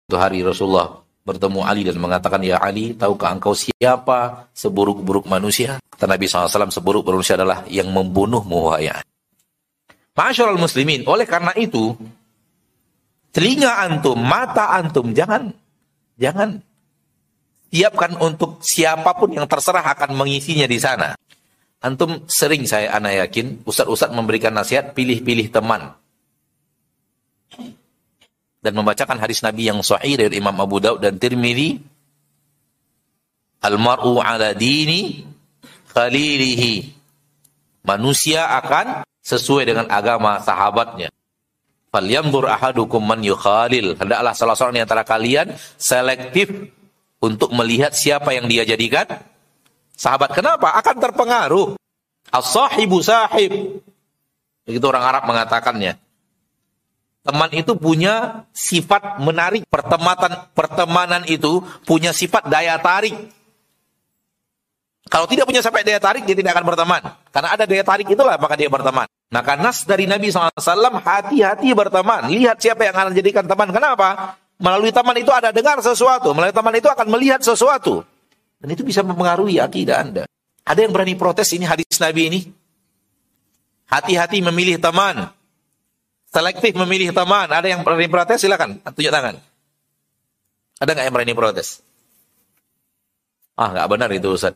[SPEAKER 2] Itu hari Rasulullah bertemu Ali dan mengatakan, Ya Ali, tahukah engkau siapa seburuk-buruk manusia? Kata Nabi SAW, seburuk-buruk manusia adalah yang membunuhmu, wahai Ali. Masyarul muslimin, oleh karena itu, telinga antum, mata antum, jangan jangan siapkan untuk siapa pun yang terserah akan mengisinya di sana. Antum sering saya anak yakin, ustaz-ustaz memberikan nasihat, pilih-pilih teman. Dan membacakan hadis Nabi yang sahih dari Imam Abu Daud dan Tirmidzi. Al-mar'u ala dini khalilihi. Manusia akan sesuai dengan agama sahabatnya. Falyanzur ahadukum man yukhalil. Hendaklah salah seorang di antara kalian selektif untuk melihat siapa yang dia jadikan sahabat. Kenapa? Akan terpengaruh. As-sahibu sahib. Begitu orang Arab mengatakannya. Teman itu punya sifat menarik. Pertemanan pertemanan itu punya sifat daya tarik. Kalau tidak punya sampai daya tarik, dia tidak akan berteman. Karena ada daya tarik itulah maka dia berteman. Maka nas dari Nabi SAW, hati-hati berteman. Lihat siapa yang akan jadikan teman. Kenapa? Melalui taman itu ada dengar sesuatu. Melalui taman itu akan melihat sesuatu. Dan itu bisa mempengaruhi akidah Anda. Ada yang berani protes ini hadis Nabi ini? Hati-hati memilih teman. Selektif memilih teman. Ada yang berani protes? Silakan tunjuk tangan. Ada nggak yang berani protes? Ah, nggak benar itu Ustaz.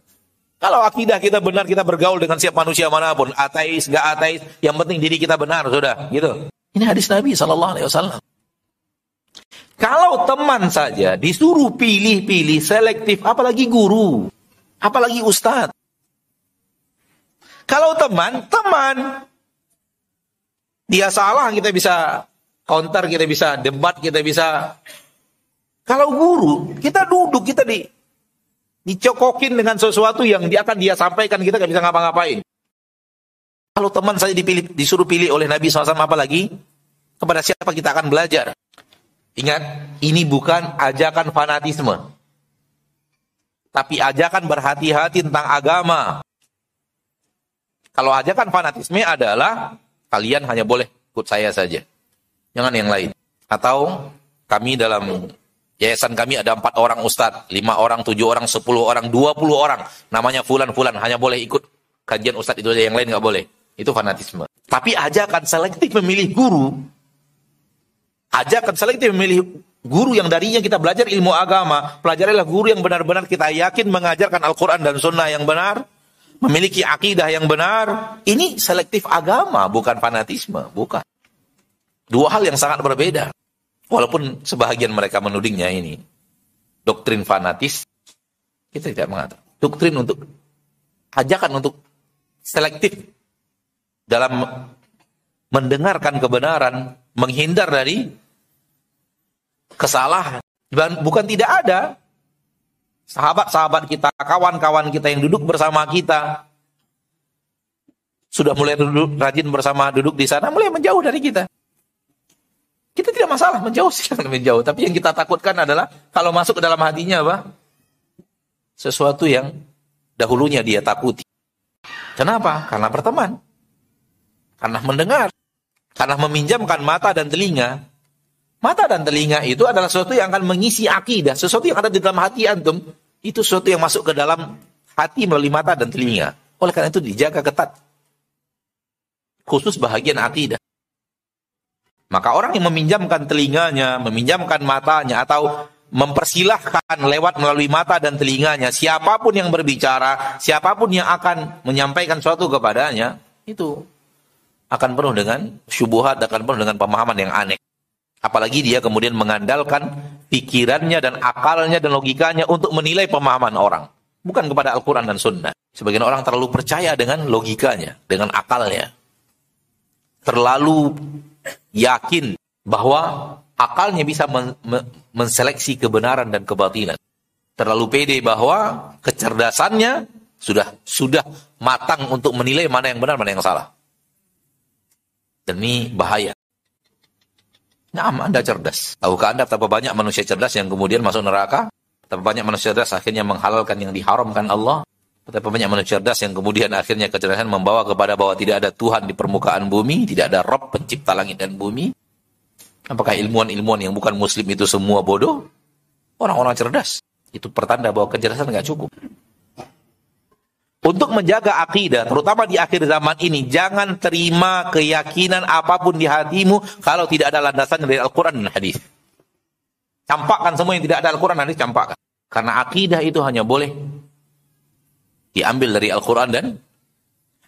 [SPEAKER 2] Kalau akidah kita benar, kita bergaul dengan siapa manusia mana pun, ateis, nggak ateis, yang penting diri kita benar, sudah, gitu. Ini hadis Nabi Shallallahu Alaihi Wasallam. Kalau teman saja disuruh pilih-pilih selektif, apalagi guru, apalagi ustadz. Kalau teman, teman. Dia salah, kita bisa counter, kita bisa debat, kita bisa. Kalau guru, kita duduk, kita di dicokokin dengan sesuatu yang dia akan dia sampaikan, kita nggak bisa ngapa-ngapain. Kalau teman saya dipilih, disuruh pilih oleh Nabi SAW apalagi, kepada siapa kita akan belajar. Ingat, ini bukan ajakan fanatisme. Tapi ajakan berhati-hati tentang agama. Kalau ajakan fanatisme adalah kalian hanya boleh ikut saya saja. Jangan yang lain. Atau kami dalam yayasan kami ada empat orang ustadz, lima orang, tujuh orang, sepuluh orang, dua puluh orang. Namanya fulan-fulan, hanya boleh ikut kajian ustadz itu aja, yang lain nggak boleh. Itu fanatisme. Tapi ajakan selektif memilih guru ajakan selektif memilih guru yang darinya kita belajar ilmu agama. Pelajarilah guru yang benar-benar kita yakin mengajarkan Al-Quran dan Sunnah yang benar. memiliki akidah yang benar, ini selektif agama, bukan fanatisme, bukan. Dua hal yang sangat berbeda. Walaupun sebahagian mereka menudingnya ini doktrin fanatis, kita tidak mengatakan. Doktrin untuk ajakan untuk selektif dalam mendengarkan kebenaran, menghindar dari kesalahan. Bukan tidak ada. Sahabat-sahabat kita, kawan-kawan kita yang duduk bersama kita, sudah mulai duduk, rajin bersama duduk di sana, mulai menjauh dari kita. Kita tidak masalah menjauh silakan menjauh, tapi yang kita takutkan adalah kalau masuk ke dalam hatinya apa? Sesuatu yang dahulunya dia takuti. Kenapa? Karena berteman. Karena mendengar. Karena meminjamkan mata dan telinga. Mata dan telinga itu adalah sesuatu yang akan mengisi akidah. Sesuatu yang ada di dalam hati antum. Itu sesuatu yang masuk ke dalam hati melalui mata dan telinga. Oleh karena itu dijaga ketat. Khusus bahagian akidah. Maka orang yang meminjamkan telinganya, meminjamkan matanya, atau mempersilahkan lewat melalui mata dan telinganya, siapa pun yang berbicara, siapa pun yang akan menyampaikan sesuatu kepadanya, itu akan penuh dengan syubuhat, akan penuh dengan pemahaman yang aneh. Apalagi dia kemudian mengandalkan pikirannya dan akalnya dan logikanya untuk menilai pemahaman orang. Bukan kepada Al-Quran dan Sunnah. Sebagian orang terlalu percaya dengan logikanya, dengan akalnya. Terlalu yakin bahwa akalnya bisa men men menseleksi kebenaran dan kebatilan. Terlalu pede bahwa kecerdasannya sudah sudah matang untuk menilai mana yang benar, mana yang salah. Dan ini bahaya. Nah, Anda cerdas. Tahukah Anda betapa banyak manusia cerdas yang kemudian masuk neraka? Betapa banyak manusia cerdas akhirnya menghalalkan yang diharamkan Allah? Betapa banyak manusia cerdas yang kemudian akhirnya kecerdasan membawa kepada bahwa tidak ada Tuhan di permukaan bumi, tidak ada Rob pencipta langit dan bumi. Apakah ilmuwan-ilmuwan yang bukan muslim itu semua bodoh? Orang-orang cerdas. Itu pertanda bahwa kecerdasan nggak cukup. Untuk menjaga akidah, terutama di akhir zaman ini, jangan terima keyakinan apa pun di hatimu kalau tidak ada landasan dari Al-Quran dan hadis. Campakkan semua yang tidak ada Al-Quran dan hadis, campakkan. Karena akidah itu hanya boleh diambil dari Al-Quran dan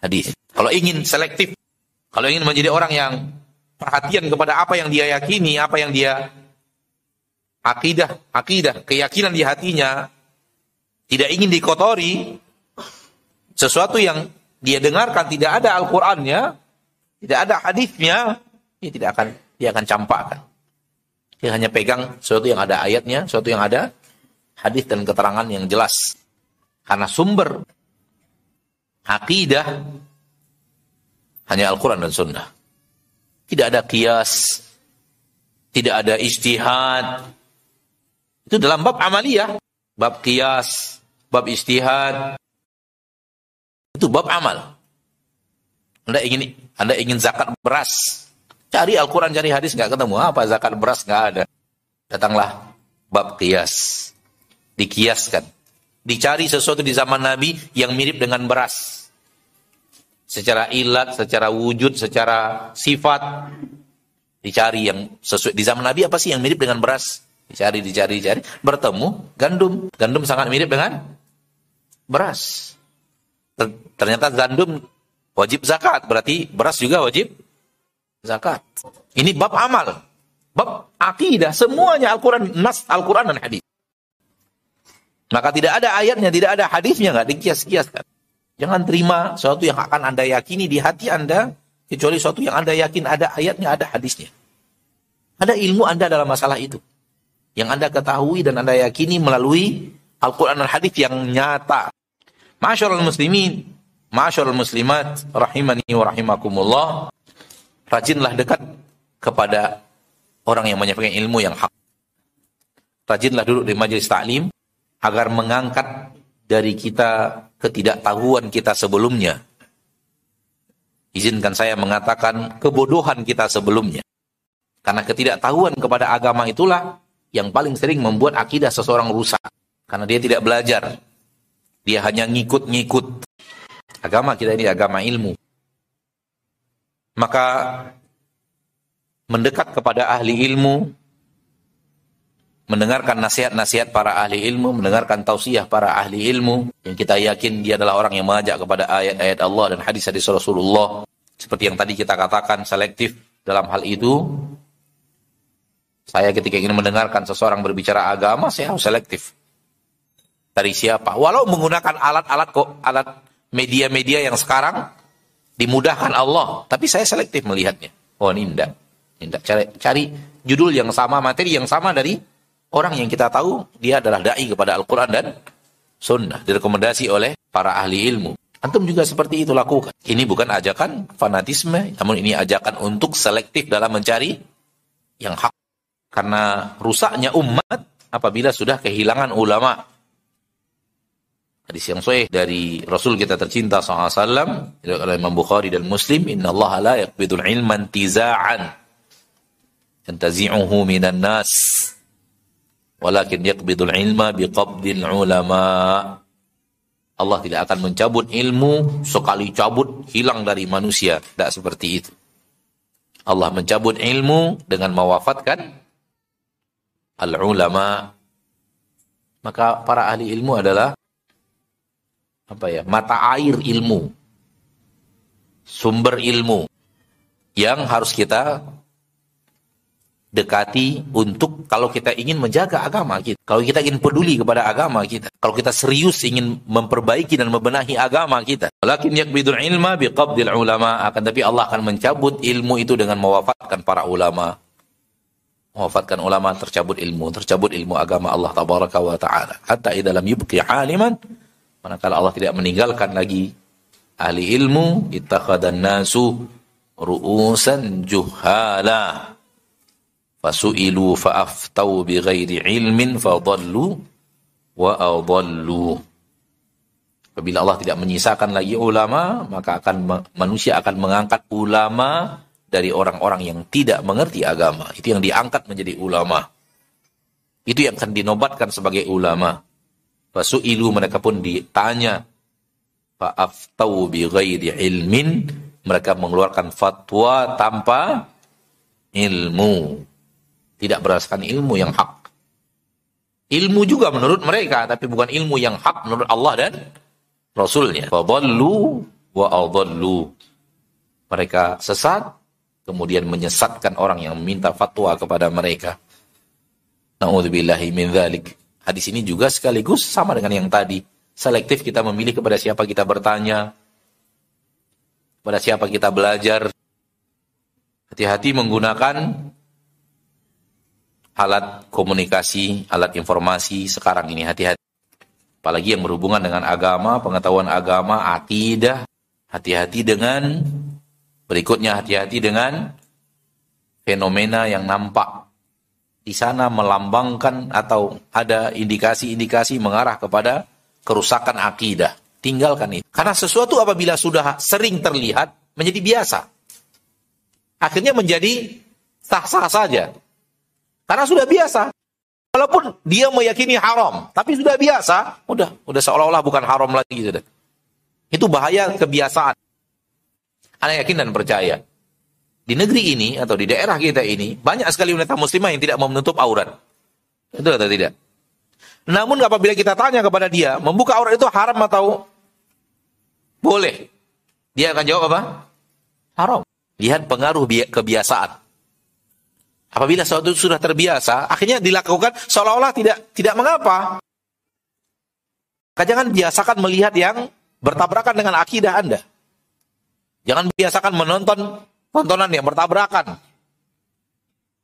[SPEAKER 2] hadis. Kalau ingin selektif, kalau ingin menjadi orang yang perhatian kepada apa yang dia yakini, apa yang dia akidah, akidah, keyakinan di hatinya, tidak ingin dikotori, sesuatu yang dia dengarkan tidak ada Al-Qur'annya, tidak ada hadisnya, dia tidak akan dia akan campakkan. Dia hanya pegang sesuatu yang ada ayatnya, sesuatu yang ada hadis dan keterangan yang jelas. Karena sumber akidah hanya Al-Quran dan Sunnah. Tidak ada kias, tidak ada istihad. Itu dalam bab amaliyah, bab kias, bab istihad. Itu bab amal. Anda ingin Anda ingin zakat beras, cari Al-Quran, cari hadis nggak ketemu. Apa zakat beras nggak ada. Datanglah bab kias, dikiaskan. Dicari sesuatu di zaman Nabi yang mirip dengan beras secara ilat, secara wujud, secara sifat dicari yang sesuai di zaman Nabi apa sih yang mirip dengan beras? Dicari, dicari, dicari, bertemu gandum. Gandum sangat mirip dengan beras. Ternyata gandum wajib zakat, berarti beras juga wajib zakat. Ini bab amal, bab akidah, semuanya Al-Quran, nas Al-Quran dan hadis. Maka tidak ada ayatnya, tidak ada hadisnya, nggak dikias-kiaskan. Jangan terima sesuatu yang akan Anda yakini di hati Anda, kecuali sesuatu yang Anda yakin ada ayatnya, ada hadisnya. Ada ilmu Anda dalam masalah itu. Yang Anda ketahui dan Anda yakini melalui Al-Quran dan hadis yang nyata. Masyarul muslimin, masyarul muslimat, rahimani wa rahimakumullah. Rajinlah dekat kepada orang yang menyampaikan ilmu yang hak. Rajinlah duduk di majelis taklim agar mengangkat dari kita ketidaktahuan kita sebelumnya. Izinkan saya mengatakan kebodohan kita sebelumnya. Karena ketidaktahuan kepada agama itulah yang paling sering membuat akidah seseorang rusak. Karena dia tidak belajar. Dia hanya ngikut-ngikut. Agama kita ini agama ilmu. Maka mendekat kepada ahli ilmu, mendengarkan nasihat-nasihat para ahli ilmu, mendengarkan tausiah para ahli ilmu, yang kita yakin dia adalah orang yang mengajak kepada ayat-ayat Allah dan hadis-hadis Rasulullah. Seperti yang tadi kita katakan, selektif dalam hal itu. Saya ketika ingin mendengarkan seseorang berbicara agama, saya harus selektif. Dari siapa? Walau menggunakan alat-alat kok, alat media-media yang sekarang dimudahkan Allah, tapi saya selektif melihatnya. Oh ini enggak. Enggak cari, cari judul yang sama, materi yang sama dari orang yang kita tahu dia adalah dai kepada Al-Quran dan Sunnah, direkomendasi oleh para ahli ilmu. Antum juga seperti itu lakukan. Ini bukan ajakan fanatisme, namun ini ajakan untuk selektif dalam mencari yang hak. Karena rusaknya umat apabila sudah kehilangan ulama. Hadis yang sahih dari Rasul kita tercinta SAW, oleh Imam Bukhari dan Muslim, Inna Allah la yakbidul ilman tiza'an. Yantazi'uhu minan nas walakin yaqbidul ilma biqabdil ulama. Allah tidak akan mencabut ilmu sekali cabut hilang dari manusia. Tidak seperti itu. Allah mencabut ilmu dengan mewafatkan al ulama maka para ahli ilmu adalah apa ya mata air ilmu. Sumber ilmu yang harus kita dekati untuk kalau kita ingin menjaga agama kita. Kalau kita ingin peduli kepada agama kita. Kalau kita serius ingin memperbaiki dan membenahi agama kita. Walakin yakbidul ilma biqabdil ulama. Akan tapi Allah akan mencabut ilmu itu dengan mewafatkan para ulama. Mewafatkan ulama tercabut ilmu. Tercabut ilmu agama Allah tabaraka wa ta'ala. Hatta idalam yubqi aliman. Manakala Allah tidak meninggalkan lagi ahli ilmu. Ittakhadhan nasu ru'usan juhala fasu'ilu fa'aftau bighairi ilmin fadallu wa adallu. Allah tidak menyisakan lagi ulama maka akan manusia akan mengangkat ulama dari orang-orang yang tidak mengerti agama. Itu yang diangkat menjadi ulama. Itu yang akan dinobatkan sebagai ulama. Fasu'ilu mereka pun ditanya fa'aftau bighairi ilmin? Mereka mengeluarkan fatwa tanpa ilmu tidak berdasarkan ilmu yang hak. Ilmu juga menurut mereka, tapi bukan ilmu yang hak menurut Allah dan Rasulnya. Fadallu wa adallu. Mereka sesat, kemudian menyesatkan orang yang meminta fatwa kepada mereka. Na'udzubillahi min dhalik. Hadis ini juga sekaligus sama dengan yang tadi. Selektif kita memilih kepada siapa kita bertanya, kepada siapa kita belajar. Hati-hati menggunakan alat komunikasi, alat informasi sekarang ini hati-hati. Apalagi yang berhubungan dengan agama, pengetahuan agama, akidah, hati-hati dengan berikutnya hati-hati dengan fenomena yang nampak di sana melambangkan atau ada indikasi-indikasi mengarah kepada kerusakan akidah. Tinggalkan itu. Karena sesuatu apabila sudah sering terlihat menjadi biasa. Akhirnya menjadi sah-sah saja. Karena sudah biasa. Walaupun dia meyakini haram, tapi sudah biasa, udah, udah seolah-olah bukan haram lagi gitu. Itu bahaya kebiasaan. Anda yakin dan percaya. Di negeri ini atau di daerah kita ini banyak sekali wanita muslimah yang tidak mau menutup aurat. Itu atau tidak? Namun apabila kita tanya kepada dia, membuka aurat itu haram atau boleh? Dia akan jawab apa? Haram. Lihat pengaruh kebiasaan. Apabila sesuatu sudah terbiasa, akhirnya dilakukan seolah-olah tidak tidak mengapa. Maka jangan biasakan melihat yang bertabrakan dengan akidah Anda. Jangan biasakan menonton tontonan yang bertabrakan.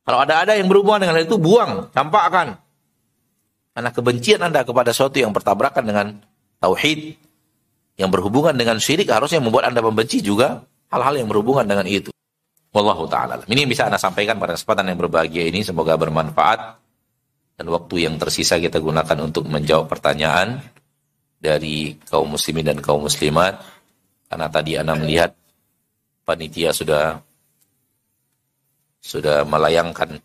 [SPEAKER 2] Kalau ada-ada yang berhubungan dengan itu, buang, campakkan. Karena kebencian Anda kepada sesuatu yang bertabrakan dengan tauhid, yang berhubungan dengan syirik, harusnya membuat Anda membenci juga hal-hal yang berhubungan dengan itu. Wallahu ta'ala. Ini yang bisa Anda sampaikan pada kesempatan yang berbahagia ini. Semoga bermanfaat. Dan waktu yang tersisa kita gunakan untuk menjawab pertanyaan dari kaum muslimin dan kaum muslimat. Karena tadi Anda melihat panitia sudah sudah melayangkan.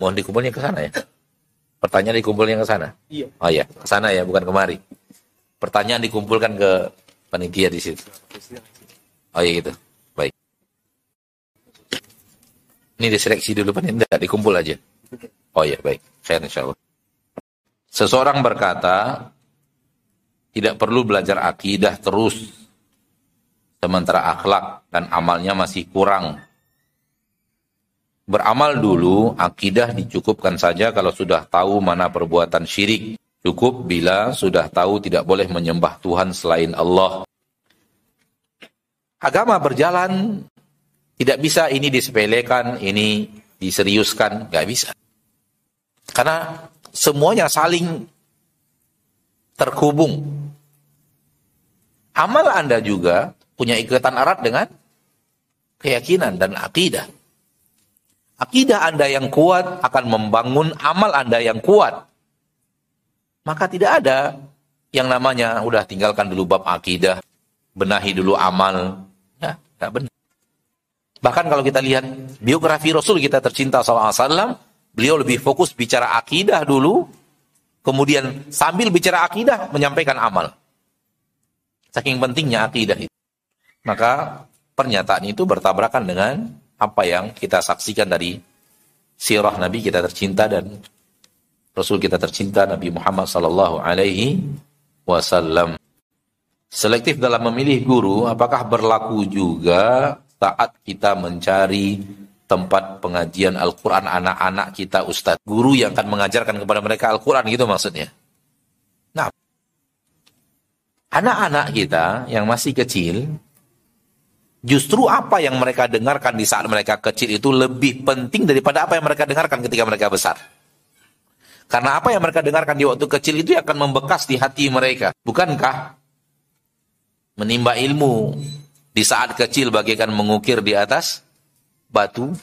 [SPEAKER 2] Mohon dikumpulnya ke sana ya. Pertanyaan dikumpulnya ke sana. Iya. Oh iya, ke sana ya, bukan kemari. Pertanyaan dikumpulkan ke panitia di situ. Oh iya gitu. Ini diseleksi dulu Pak, enggak dikumpul aja. Oh ya, baik. Khair insyaallah. Seseorang berkata, tidak perlu belajar akidah terus, sementara akhlak dan amalnya masih kurang. Beramal dulu, akidah dicukupkan saja kalau sudah tahu mana perbuatan syirik. Cukup bila sudah tahu tidak boleh menyembah Tuhan selain Allah. Agama berjalan, tidak bisa ini disepelekan, ini diseriuskan, nggak bisa. Karena semuanya saling terhubung. Amal Anda juga punya ikatan erat dengan keyakinan dan akidah. Akidah Anda yang kuat akan membangun amal Anda yang kuat. Maka tidak ada yang namanya udah tinggalkan dulu bab akidah, benahi dulu amal. Ya, tidak benar. Bahkan kalau kita lihat biografi Rasul kita tercinta SAW, Beliau lebih fokus bicara akidah dulu, kemudian sambil bicara akidah menyampaikan amal. Saking pentingnya akidah itu. Maka pernyataan itu bertabrakan dengan apa yang kita saksikan dari sirah Nabi kita tercinta dan Rasul kita tercinta Nabi Muhammad sallallahu alaihi wasallam. Selektif dalam memilih guru apakah berlaku juga saat kita mencari tempat pengajian Al-Quran anak-anak kita Ustadz. Guru yang akan mengajarkan kepada mereka Al-Quran gitu maksudnya. Nah, anak-anak kita yang masih kecil, justru apa yang mereka dengarkan di saat mereka kecil itu lebih penting daripada apa yang mereka dengarkan ketika mereka besar. Karena apa yang mereka dengarkan di waktu kecil itu akan membekas di hati mereka. Bukankah menimba ilmu di saat kecil bagaikan mengukir di atas batu.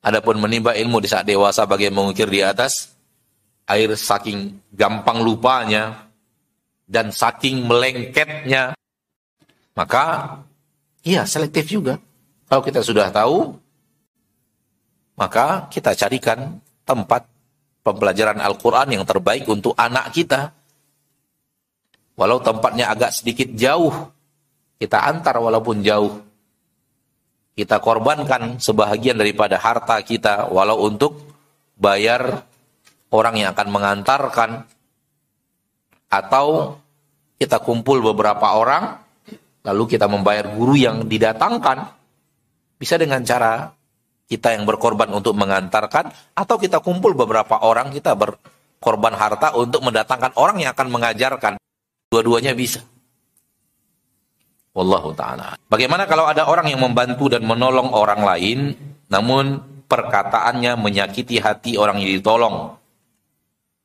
[SPEAKER 2] Adapun menimba ilmu di saat dewasa bagi mengukir di atas air saking gampang lupanya dan saking melengketnya maka iya selektif juga. Kalau kita sudah tahu maka kita carikan tempat pembelajaran Al-Quran yang terbaik untuk anak kita. Walau tempatnya agak sedikit jauh, kita antar walaupun jauh. Kita korbankan sebahagian daripada harta kita walau untuk bayar orang yang akan mengantarkan. Atau kita kumpul beberapa orang lalu kita membayar guru yang didatangkan. Bisa dengan cara kita yang berkorban untuk mengantarkan atau kita kumpul beberapa orang kita berkorban harta untuk mendatangkan orang yang akan mengajarkan. Dua-duanya bisa Wallahu taala. Bagaimana kalau ada orang yang membantu dan menolong orang lain namun perkataannya menyakiti hati orang yang ditolong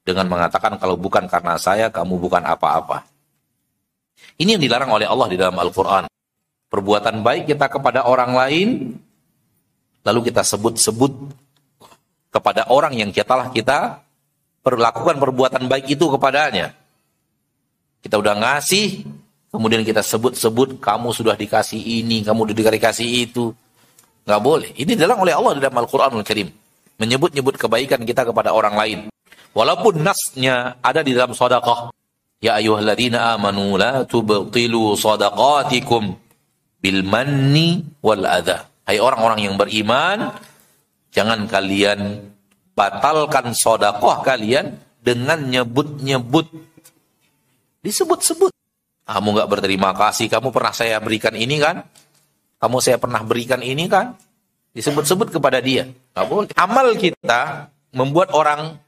[SPEAKER 2] dengan mengatakan kalau bukan karena saya kamu bukan apa-apa. Ini yang dilarang oleh Allah di dalam Al-Qur'an. Perbuatan baik kita kepada orang lain lalu kita sebut-sebut kepada orang yang kita kita perlakukan perbuatan baik itu kepadanya. Kita udah ngasih, Kemudian kita sebut-sebut kamu sudah dikasih ini, kamu sudah dikasih itu. Nggak boleh. Ini dilarang oleh Allah dalam Al-Quranul Karim. Menyebut-nyebut kebaikan kita kepada orang lain. Walaupun nasnya ada di dalam sadaqah. Ya ayuhalladzina amanu la tubtilu sadaqatikum bil manni wal adha. Hai orang-orang yang beriman, jangan kalian batalkan sodakoh kalian dengan nyebut-nyebut. Disebut-sebut. Kamu nggak berterima kasih, kamu pernah saya berikan ini kan? Kamu saya pernah berikan ini kan? Disebut-sebut kepada dia. Boleh. Amal kita membuat orang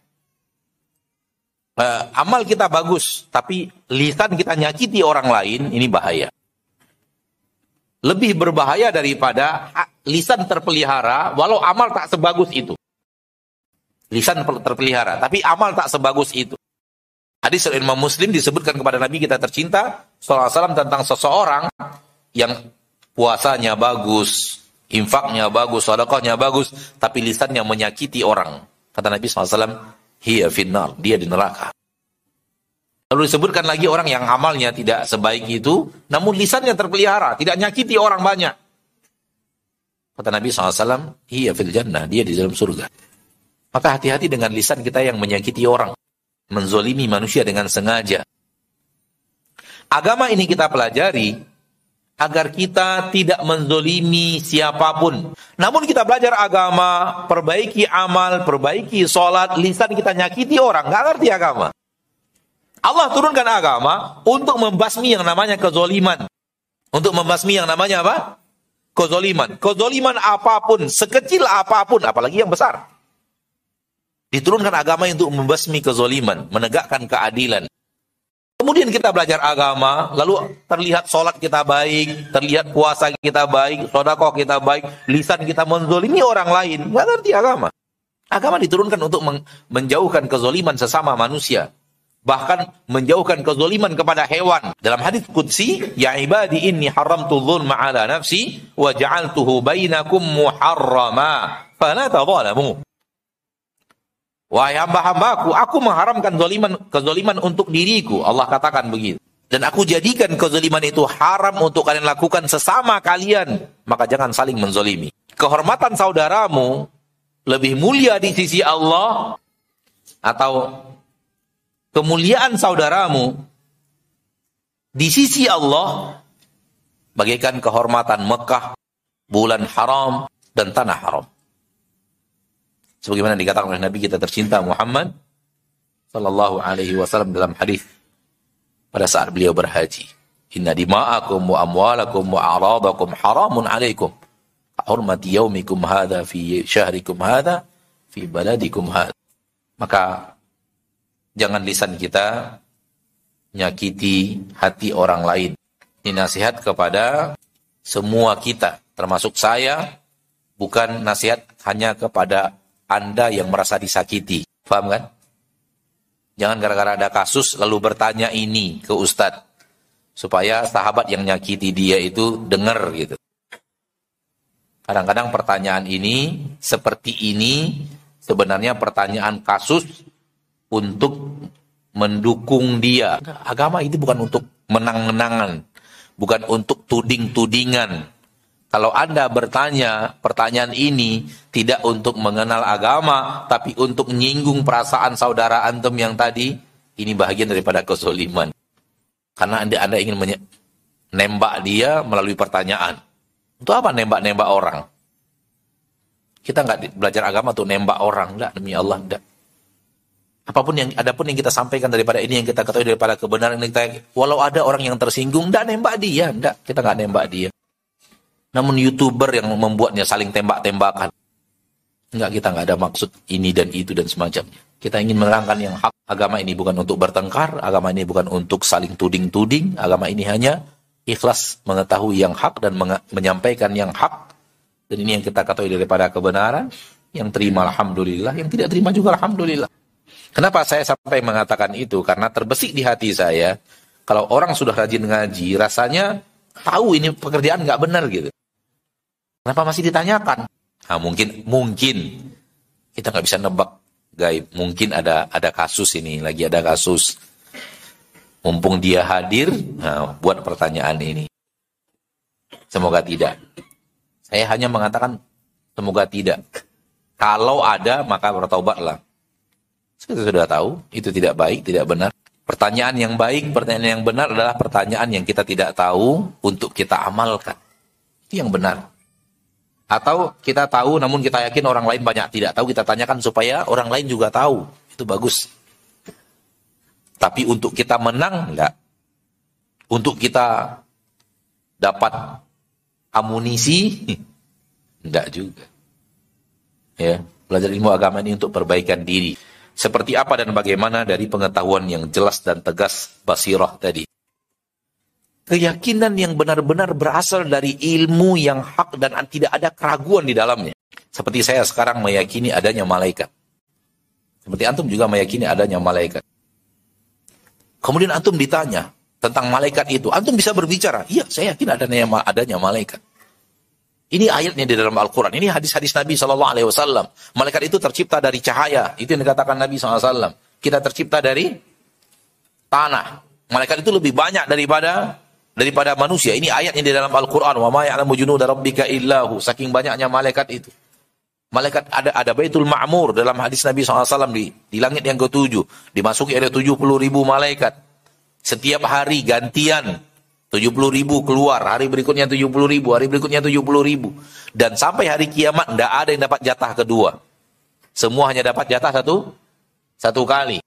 [SPEAKER 2] uh, amal kita bagus, tapi lisan kita nyakiti orang lain, ini bahaya. Lebih berbahaya daripada lisan terpelihara, walau amal tak sebagus itu. Lisan terpelihara, tapi amal tak sebagus itu. Hadis Imam Muslim disebutkan kepada Nabi kita tercinta SAW tentang seseorang yang puasanya bagus, infaknya bagus, sedekahnya bagus, tapi lisannya menyakiti orang. Kata Nabi SAW, hiya finnar, dia di neraka. Lalu disebutkan lagi orang yang amalnya tidak sebaik itu, namun lisannya terpelihara, tidak nyakiti orang banyak. Kata Nabi SAW, hiya fil jannah, dia di dalam surga. Maka hati-hati dengan lisan kita yang menyakiti orang menzolimi manusia dengan sengaja. Agama ini kita pelajari agar kita tidak menzolimi siapa pun. Namun kita belajar agama, perbaiki amal, perbaiki sholat, lisan kita nyakiti orang, nggak ngerti agama. Allah turunkan agama untuk membasmi yang namanya kezoliman. Untuk membasmi yang namanya apa? Kezoliman. Kezoliman apa pun, sekecil apa pun, apalagi yang besar. Diturunkan agama untuk membasmi kezoliman, menegakkan keadilan. Kemudian kita belajar agama, lalu terlihat sholat kita baik, terlihat puasa kita baik, sodakoh kita baik, lisan kita menzolimi orang lain. Nggak ngerti agama. Agama diturunkan untuk menjauhkan kezoliman sesama manusia. Bahkan menjauhkan kezoliman kepada hewan. Dalam hadis Qudsi, Ya ibadi inni haramtu dhulma ala nafsi, wa ja'altuhu bainakum muharrama. Fala tadhalamu. Wahai hamba-hambaku, aku mengharamkan zoliman, kezoliman untuk diriku. Allah katakan begitu. Dan aku jadikan kezoliman itu haram untuk kalian lakukan sesama kalian. Maka jangan saling menzolimi. Kehormatan saudaramu lebih mulia di sisi Allah atau kemuliaan saudaramu di sisi Allah bagaikan kehormatan Mekah, bulan haram, dan tanah haram sebagaimana dikatakan oleh Nabi kita tercinta Muhammad sallallahu alaihi wasallam dalam hadis pada saat beliau berhaji. Inna dima'akum wa amwalakum wa a'radakum haramun alaikum. Hurmati yaumikum hadha fi syahrikum hadha fi baladikum hadha. Maka jangan lisan kita nyakiti hati orang lain. Ini nasihat kepada semua kita, termasuk saya, bukan nasihat hanya kepada anda yang merasa disakiti. Paham kan? Jangan gara-gara ada kasus lalu bertanya ini ke ustadz. Supaya sahabat yang nyakiti dia itu dengar gitu. Kadang-kadang pertanyaan ini, seperti ini, sebenarnya pertanyaan kasus untuk mendukung dia. Agama itu bukan untuk menang-menangan. Bukan untuk tuding-tudingan kalau Anda bertanya pertanyaan ini tidak untuk mengenal agama, tapi untuk menyinggung perasaan saudara antum yang tadi, ini bagian daripada kezoliman. Karena Anda, anda ingin menembak dia melalui pertanyaan. Untuk apa nembak-nembak orang? Kita nggak belajar agama tuh nembak orang, enggak demi Allah, enggak. Apa pun yang adapun yang kita sampaikan daripada ini yang kita ketahui daripada kebenaran yang kita walau ada orang yang tersinggung, enggak nembak dia, enggak. Kita nggak nembak dia. Namun youtuber yang membuatnya saling tembak-tembakan. Enggak, kita enggak ada maksud ini dan itu dan semacamnya. Kita ingin menerangkan yang hak. Agama ini bukan untuk bertengkar, agama ini bukan untuk saling tuding-tuding, agama ini hanya ikhlas mengetahui yang hak dan menyampaikan yang hak. Dan ini yang kita ketahui daripada kebenaran, yang terima alhamdulillah, yang tidak terima juga alhamdulillah. Kenapa saya sampai mengatakan itu? Karena terbesik di hati saya, kalau orang sudah rajin ngaji, rasanya tahu ini pekerjaan nggak benar gitu. Kenapa masih ditanyakan? Nah, mungkin mungkin kita nggak bisa nebak gaib. Mungkin ada ada kasus ini, lagi ada kasus. Mumpung dia hadir, nah, buat pertanyaan ini. Semoga tidak. Saya hanya mengatakan semoga tidak. Kalau ada, maka bertobatlah. Kita sudah tahu, itu tidak baik, tidak benar. Pertanyaan yang baik, pertanyaan yang benar adalah pertanyaan yang kita tidak tahu untuk kita amalkan. Itu yang benar. Atau kita tahu namun kita yakin orang lain banyak tidak tahu, kita tanyakan supaya orang lain juga tahu. Itu bagus. Tapi untuk kita menang, enggak. Untuk kita dapat amunisi, enggak juga. Ya, belajar ilmu agama ini untuk perbaikan diri. Seperti apa dan bagaimana dari pengetahuan yang jelas dan tegas basirah tadi keyakinan yang benar-benar berasal dari ilmu yang hak dan tidak ada keraguan di dalamnya. Seperti saya sekarang meyakini adanya malaikat. Seperti antum juga meyakini adanya malaikat. Kemudian antum ditanya tentang malaikat itu. Antum bisa berbicara, iya saya yakin adanya, adanya malaikat. Ini ayatnya di dalam Al-Quran. Ini hadis-hadis Nabi SAW. Malaikat itu tercipta dari cahaya. Itu yang dikatakan Nabi SAW. Kita tercipta dari tanah. Malaikat itu lebih banyak daripada daripada manusia. Ini ayatnya di dalam Al-Quran. Wa ma ya'lamu junuda rabbika illahu. Saking banyaknya malaikat itu. Malaikat ada ada Baitul Ma'mur dalam hadis Nabi SAW di, di langit yang ketujuh. Dimasuki ada 70 ribu malaikat. Setiap hari gantian 70 ribu keluar, hari berikutnya 70 ribu, hari berikutnya 70 ribu. Dan sampai hari kiamat tidak ada yang dapat jatah kedua. Semua hanya dapat jatah satu, satu kali.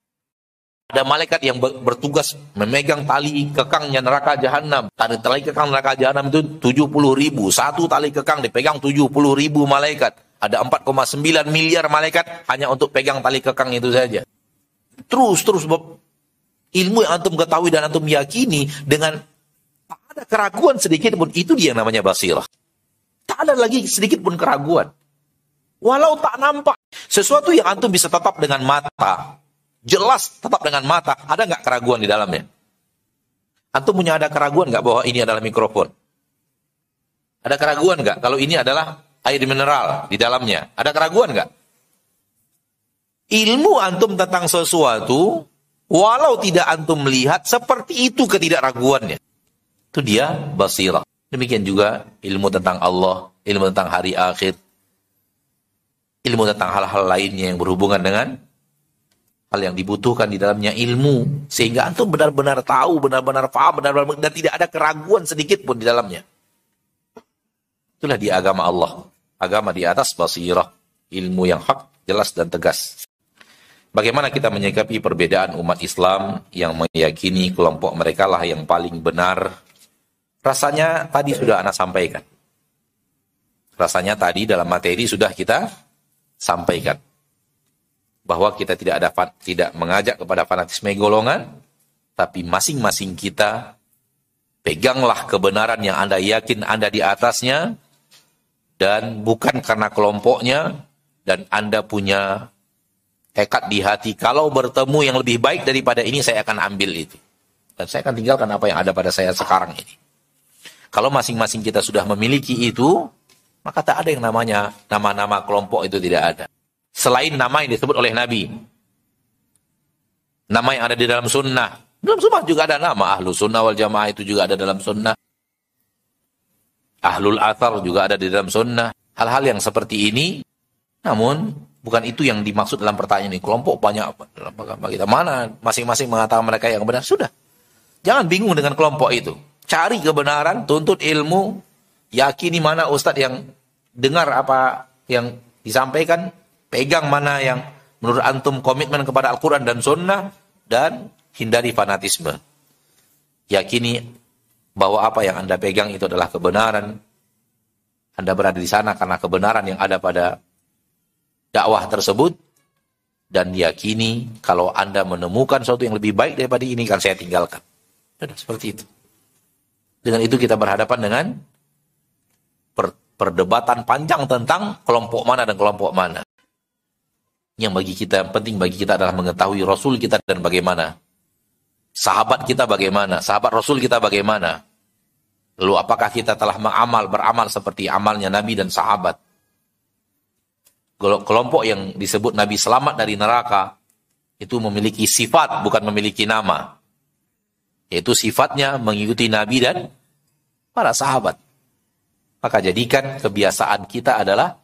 [SPEAKER 2] Ada malaikat yang bertugas memegang tali kekangnya neraka jahanam. Tali, tali kekang neraka jahanam itu 70 ribu. Satu tali kekang dipegang 70 ribu malaikat. Ada 4,9 miliar malaikat hanya untuk pegang tali kekang itu saja. Terus, terus ilmu yang antum ketahui dan antum yakini dengan ada keraguan sedikit pun, itu dia yang namanya basirah. Tak ada lagi sedikit pun keraguan. Walau tak nampak. Sesuatu yang antum bisa tetap dengan mata. Jelas tetap dengan mata. Ada nggak keraguan di dalamnya? Antum punya ada keraguan nggak bahwa ini adalah mikrofon? Ada keraguan nggak kalau ini adalah air mineral di dalamnya? Ada keraguan nggak? Ilmu antum tentang sesuatu, walau tidak antum melihat, seperti itu ketidakraguannya. Itu dia basirah. Demikian juga ilmu tentang Allah, ilmu tentang hari akhir, ilmu tentang hal-hal lainnya yang berhubungan dengan hal yang dibutuhkan di dalamnya ilmu. Sehingga antum benar-benar tahu, benar-benar paham, benar-benar dan tidak ada keraguan sedikit pun di dalamnya. Itulah di agama Allah. Agama di atas basirah. Ilmu yang hak, jelas dan tegas. Bagaimana kita menyikapi perbedaan umat Islam yang meyakini kelompok mereka lah yang paling benar Rasanya tadi sudah anak sampaikan. Rasanya tadi dalam materi sudah kita sampaikan. Bahwa kita tidak ada tidak mengajak kepada fanatisme golongan, tapi masing-masing kita peganglah kebenaran yang Anda yakin Anda di atasnya dan bukan karena kelompoknya dan Anda punya tekad di hati kalau bertemu yang lebih baik daripada ini saya akan ambil itu. Dan saya akan tinggalkan apa yang ada pada saya sekarang ini. Kalau masing-masing kita sudah memiliki itu, maka tak ada yang namanya nama-nama kelompok itu tidak ada. Selain nama yang disebut oleh Nabi. Nama yang ada di dalam sunnah. Dalam sunnah juga ada nama. Ahlu sunnah wal jamaah itu juga ada dalam sunnah. Ahlul athar juga ada di dalam sunnah. Hal-hal yang seperti ini, namun bukan itu yang dimaksud dalam pertanyaan ini. Kelompok banyak, kita mana masing-masing mengatakan mereka yang benar. Sudah. Jangan bingung dengan kelompok itu cari kebenaran, tuntut ilmu, yakini mana ustadz yang dengar apa yang disampaikan, pegang mana yang menurut antum komitmen kepada Al-Quran dan Sunnah, dan hindari fanatisme. Yakini bahwa apa yang anda pegang itu adalah kebenaran. Anda berada di sana karena kebenaran yang ada pada dakwah tersebut, dan yakini kalau anda menemukan sesuatu yang lebih baik daripada ini, kan saya tinggalkan. Sudah seperti itu. Dengan itu kita berhadapan dengan per, perdebatan panjang tentang kelompok mana dan kelompok mana. Yang bagi kita yang penting bagi kita adalah mengetahui Rasul kita dan bagaimana. Sahabat kita bagaimana, sahabat Rasul kita bagaimana. Lalu apakah kita telah mengamal, beramal seperti amalnya Nabi dan sahabat. Kelompok yang disebut Nabi selamat dari neraka, itu memiliki sifat, bukan memiliki nama. Yaitu sifatnya mengikuti Nabi dan para sahabat. Maka jadikan kebiasaan kita adalah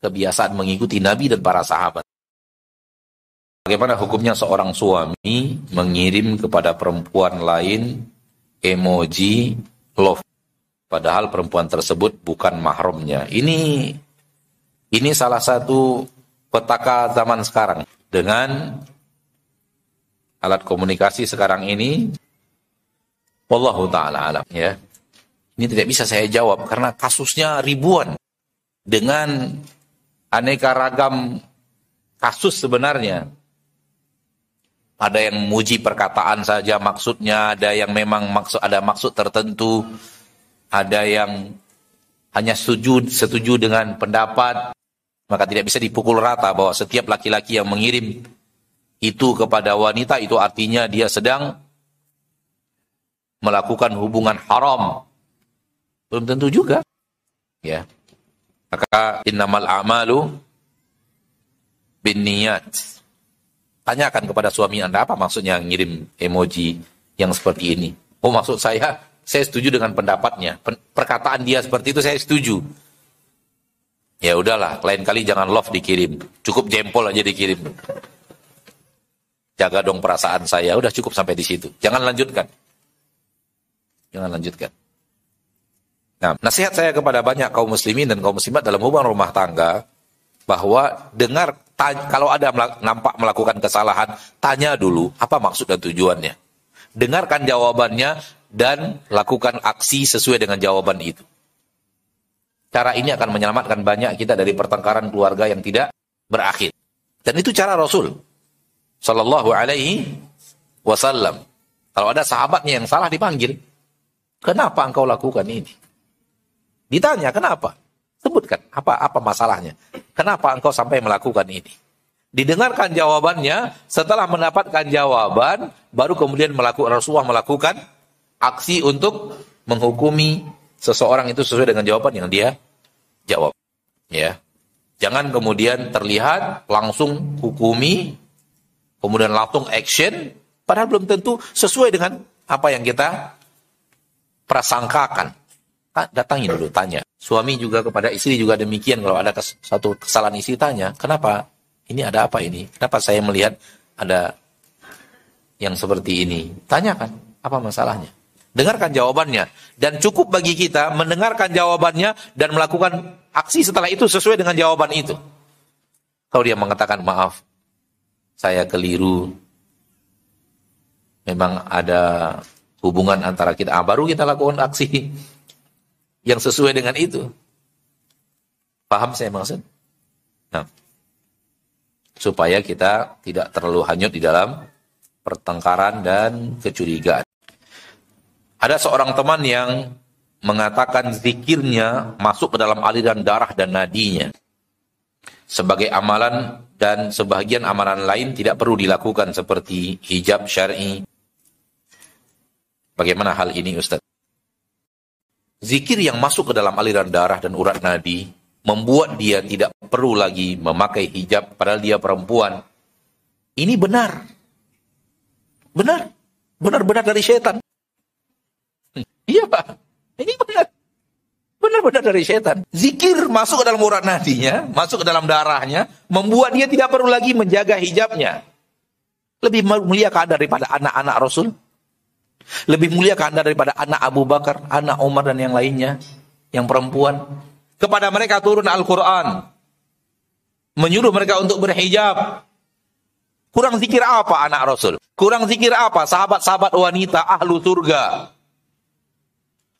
[SPEAKER 2] kebiasaan mengikuti Nabi dan para sahabat. Bagaimana hukumnya seorang suami mengirim kepada perempuan lain emoji love padahal perempuan tersebut bukan mahramnya. Ini ini salah satu petaka zaman sekarang dengan alat komunikasi sekarang ini Wallahu taala alam ya. Ini tidak bisa saya jawab karena kasusnya ribuan dengan aneka ragam kasus sebenarnya. Ada yang muji perkataan saja maksudnya, ada yang memang maksud ada maksud tertentu, ada yang hanya setuju setuju dengan pendapat, maka tidak bisa dipukul rata bahwa setiap laki-laki yang mengirim itu kepada wanita itu artinya dia sedang melakukan hubungan haram. Belum tentu juga. Ya. Maka innamal a'malu bin niyat. Tanyakan kepada suami Anda apa maksudnya ngirim emoji yang seperti ini. Oh maksud saya, saya setuju dengan pendapatnya. Perkataan dia seperti itu saya setuju. Ya udahlah, lain kali jangan love dikirim. Cukup jempol aja dikirim. Jaga dong perasaan saya. Udah cukup sampai di situ. Jangan lanjutkan. Jangan lanjutkan. Nah, nasihat saya kepada banyak kaum muslimin dan kaum muslimat dalam hubungan rumah tangga bahwa dengar kalau ada nampak melakukan kesalahan, tanya dulu apa maksud dan tujuannya. Dengarkan jawabannya dan lakukan aksi sesuai dengan jawaban itu. Cara ini akan menyelamatkan banyak kita dari pertengkaran keluarga yang tidak berakhir. Dan itu cara Rasul sallallahu alaihi wasallam. Kalau ada sahabatnya yang salah dipanggil, kenapa engkau lakukan ini? Ditanya, kenapa? Sebutkan, apa apa masalahnya? Kenapa engkau sampai melakukan ini? Didengarkan jawabannya, setelah mendapatkan jawaban, baru kemudian melakukan Rasulullah melakukan aksi untuk menghukumi seseorang itu sesuai dengan jawaban yang dia jawab. Ya. Jangan kemudian terlihat langsung hukumi, kemudian langsung action, padahal belum tentu sesuai dengan apa yang kita prasangkakan datangi dulu, tanya. Suami juga kepada istri juga demikian. Kalau ada kes, satu kesalahan istri tanya, kenapa? Ini ada apa ini? Kenapa saya melihat ada yang seperti ini? Tanyakan, apa masalahnya? Dengarkan jawabannya. Dan cukup bagi kita mendengarkan jawabannya dan melakukan aksi setelah itu sesuai dengan jawaban itu. Kalau dia mengatakan, maaf, saya keliru. Memang ada hubungan antara kita. Ah, baru kita lakukan aksi yang sesuai dengan itu. Paham saya maksud? Nah, supaya kita tidak terlalu hanyut di dalam pertengkaran dan kecurigaan. Ada seorang teman yang mengatakan zikirnya masuk ke dalam aliran darah dan nadinya. Sebagai amalan dan sebagian amalan lain tidak perlu dilakukan seperti hijab syar'i. Bagaimana hal ini Ustaz? Zikir yang masuk ke dalam aliran darah dan urat nadi membuat dia tidak perlu lagi memakai hijab padahal dia perempuan. Ini benar. Benar. Benar-benar dari setan. Iya Pak. Ini benar. Benar-benar dari setan. Zikir masuk ke dalam urat nadinya, masuk ke dalam darahnya, membuat dia tidak perlu lagi menjaga hijabnya. Lebih mulia daripada anak-anak Rasul. Lebih mulia ke anda daripada anak Abu Bakar, anak Umar dan yang lainnya. Yang perempuan. Kepada mereka turun Al-Quran. Menyuruh mereka untuk berhijab. Kurang zikir apa anak Rasul? Kurang zikir apa sahabat-sahabat wanita ahlu surga?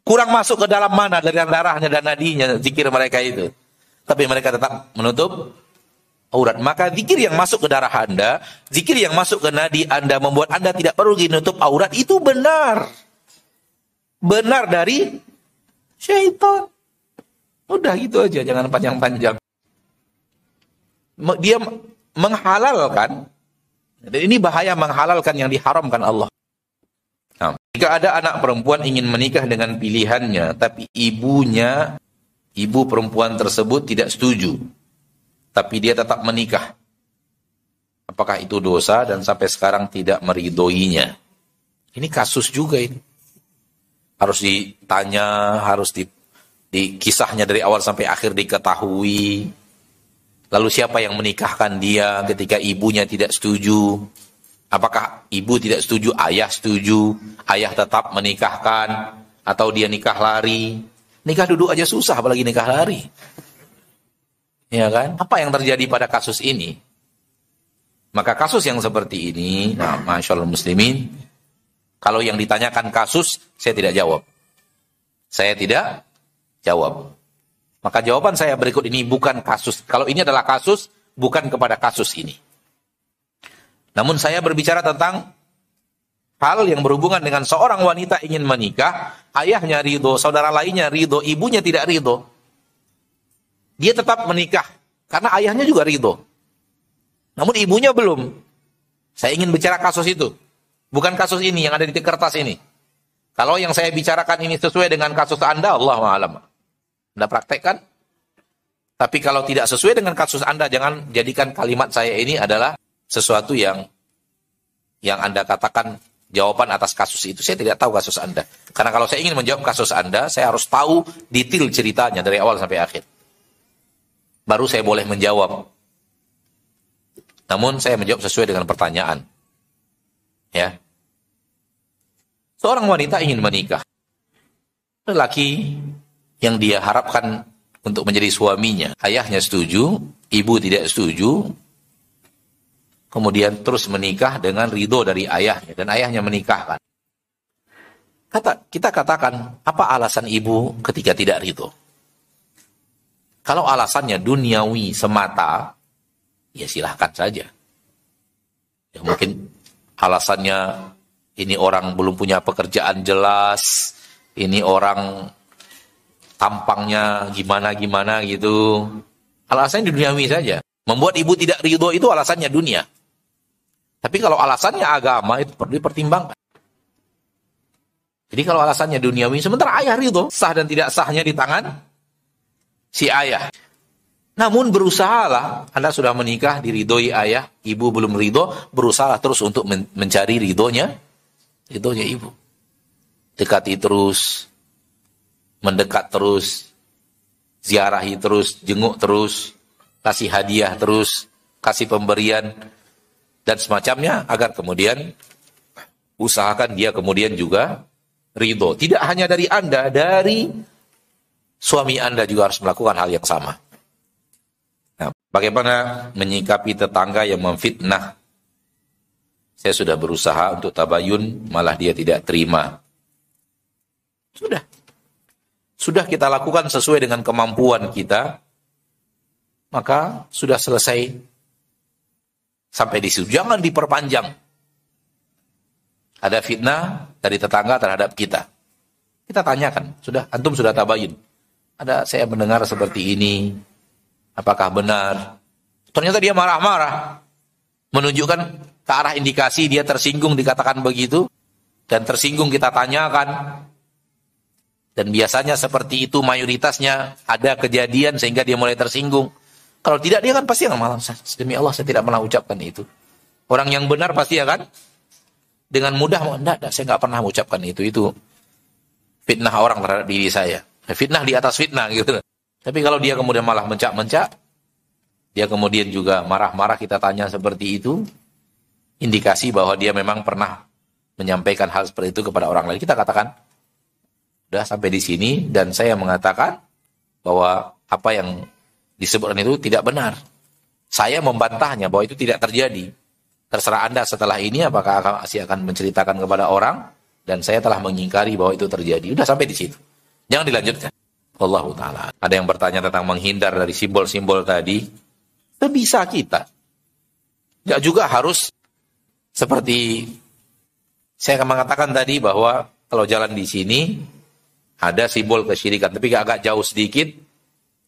[SPEAKER 2] Kurang masuk ke dalam mana dari darahnya dan nadinya zikir mereka itu. Tapi mereka tetap menutup aurat. Maka zikir yang masuk ke darah Anda, zikir yang masuk ke nadi Anda membuat Anda tidak perlu menutup aurat itu benar. Benar dari syaitan. Udah gitu aja, jangan panjang-panjang. Dia menghalalkan, dan ini bahaya menghalalkan yang diharamkan Allah. Nah, jika ada anak perempuan ingin menikah dengan pilihannya, tapi ibunya, ibu perempuan tersebut tidak setuju tapi dia tetap menikah. Apakah itu dosa dan sampai sekarang tidak meridoinya? Ini kasus juga ini. Harus ditanya, harus di, di kisahnya dari awal sampai akhir diketahui. Lalu siapa yang menikahkan dia ketika ibunya tidak setuju? Apakah ibu tidak setuju, ayah setuju, ayah tetap menikahkan, atau dia nikah lari? Nikah duduk aja susah, apalagi nikah lari. Ya kan? Apa yang terjadi pada kasus ini? Maka kasus yang seperti ini, nah, Masya Allah muslimin, kalau yang ditanyakan kasus, saya tidak jawab. Saya tidak jawab. Maka jawaban saya berikut ini bukan kasus. Kalau ini adalah kasus, bukan kepada kasus ini. Namun saya berbicara tentang hal yang berhubungan dengan seorang wanita ingin menikah, ayahnya ridho, saudara lainnya ridho, ibunya tidak ridho dia tetap menikah karena ayahnya juga ridho. Namun ibunya belum. Saya ingin bicara kasus itu. Bukan kasus ini yang ada di kertas ini. Kalau yang saya bicarakan ini sesuai dengan kasus Anda, Allah alam. Anda praktekkan. Tapi kalau tidak sesuai dengan kasus Anda, jangan jadikan kalimat saya ini adalah sesuatu yang yang Anda katakan jawaban atas kasus itu. Saya tidak tahu kasus Anda. Karena kalau saya ingin menjawab kasus Anda, saya harus tahu detail ceritanya dari awal sampai akhir baru saya boleh menjawab. Namun saya menjawab sesuai dengan pertanyaan. Ya. Seorang wanita ingin menikah. lelaki yang dia harapkan untuk menjadi suaminya. Ayahnya setuju, ibu tidak setuju, kemudian terus menikah dengan ridho dari ayahnya dan ayahnya menikahkan. Kata, kita katakan, apa alasan ibu ketika tidak ridho? Kalau alasannya duniawi semata, ya silahkan saja. Ya mungkin alasannya ini orang belum punya pekerjaan jelas, ini orang tampangnya gimana-gimana gitu. Alasannya duniawi saja. Membuat ibu tidak ridho itu alasannya dunia. Tapi kalau alasannya agama itu perlu dipertimbangkan. Jadi kalau alasannya duniawi, sementara ayah ridho, sah dan tidak sahnya di tangan si ayah. Namun berusahalah, Anda sudah menikah, diridhoi ayah, ibu belum ridho, berusaha terus untuk men mencari ridhonya, ridhonya ibu. Dekati terus, mendekat terus, ziarahi terus, jenguk terus, kasih hadiah terus, kasih pemberian, dan semacamnya, agar kemudian usahakan dia kemudian juga ridho. Tidak hanya dari Anda, dari suami Anda juga harus melakukan hal yang sama. Bagaimana menyikapi tetangga yang memfitnah? Saya sudah berusaha untuk tabayun, malah dia tidak terima. Sudah. Sudah kita lakukan sesuai dengan kemampuan kita, maka sudah selesai sampai di situ. Jangan diperpanjang. Ada fitnah dari tetangga terhadap kita. Kita tanyakan, sudah antum sudah tabayun. Ada saya mendengar seperti ini, Apakah benar? Ternyata dia marah-marah. Menunjukkan ke arah indikasi dia tersinggung dikatakan begitu. Dan tersinggung kita tanyakan. Dan biasanya seperti itu mayoritasnya ada kejadian sehingga dia mulai tersinggung. Kalau tidak dia kan pasti akan malam. Demi Allah saya tidak pernah ucapkan itu. Orang yang benar pasti akan dengan mudah enggak, enggak saya nggak pernah mengucapkan itu. Itu fitnah orang terhadap diri saya. Fitnah di atas fitnah gitu. Tapi kalau dia kemudian malah mencak-mencak, dia kemudian juga marah-marah kita tanya seperti itu, indikasi bahwa dia memang pernah menyampaikan hal seperti itu kepada orang lain. Kita katakan, sudah sampai di sini dan saya mengatakan bahwa apa yang disebutkan itu tidak benar. Saya membantahnya bahwa itu tidak terjadi. Terserah Anda setelah ini apakah masih akan menceritakan kepada orang dan saya telah mengingkari bahwa itu terjadi. Sudah sampai di situ. Jangan dilanjutkan. Allah Ta'ala. Ada yang bertanya tentang menghindar dari simbol-simbol tadi. Itu bisa kita. Gak juga harus seperti saya akan mengatakan tadi bahwa kalau jalan di sini ada simbol kesyirikan, tapi agak jauh sedikit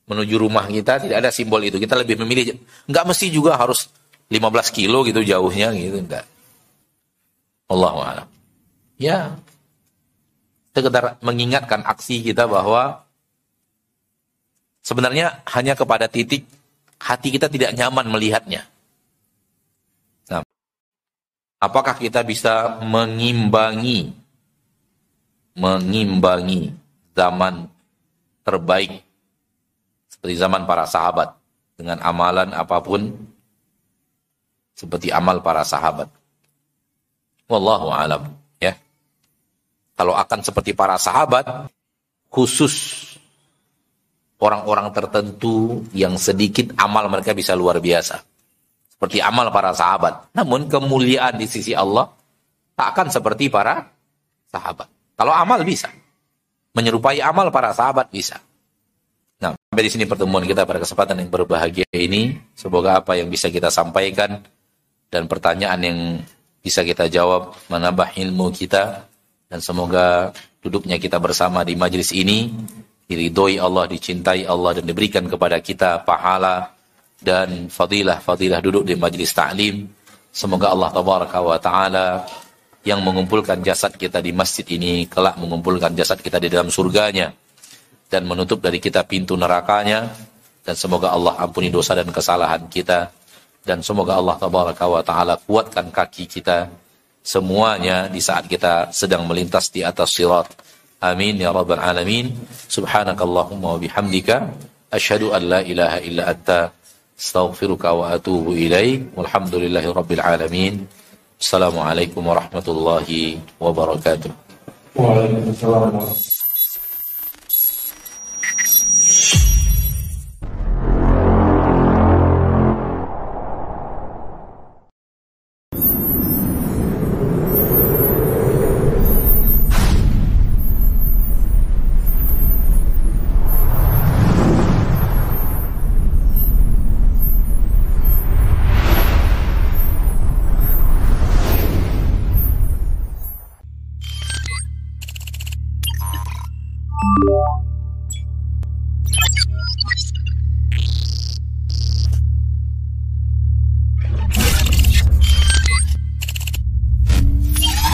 [SPEAKER 2] menuju rumah kita tidak ada simbol itu. Kita lebih memilih nggak mesti juga harus 15 kilo gitu jauhnya gitu enggak. Allah Ya, sekedar mengingatkan aksi kita bahwa sebenarnya hanya kepada titik hati kita tidak nyaman melihatnya. Nah, apakah kita bisa mengimbangi mengimbangi zaman terbaik seperti zaman para sahabat dengan amalan apa pun seperti amal para sahabat. Wallahu alam. Kalau akan seperti para sahabat khusus orang-orang tertentu yang sedikit amal mereka bisa luar biasa. Seperti amal para sahabat. Namun kemuliaan di sisi Allah tak akan seperti para sahabat. Kalau amal bisa. Menyerupai amal para sahabat bisa. Nah, sampai di sini pertemuan kita pada kesempatan yang berbahagia ini. Semoga apa yang bisa kita sampaikan dan pertanyaan yang bisa kita jawab menambah ilmu kita dan semoga duduknya kita bersama di majlis ini diridhoi Allah, dicintai Allah dan diberikan kepada kita pahala dan fadilah-fadilah duduk di majlis ta'lim. Semoga Allah tabaraka wa taala yang mengumpulkan jasad kita di masjid ini kelak mengumpulkan jasad kita di dalam surganya dan menutup dari kita pintu nerakanya. Dan semoga Allah ampuni dosa dan kesalahan kita. Dan semoga Allah tabaraka wa taala kuatkan kaki kita semuanya di saat kita sedang melintas di atas sirat Amin ya rabbal alamin. Subhanakallahumma wa bihamdika asyhadu an la ilaha illa anta astaghfiruka wa atubu ilaik. Walhamdulillahi rabbil alamin. Assalamualaikum warahmatullahi wabarakatuh. Waalaikumsalam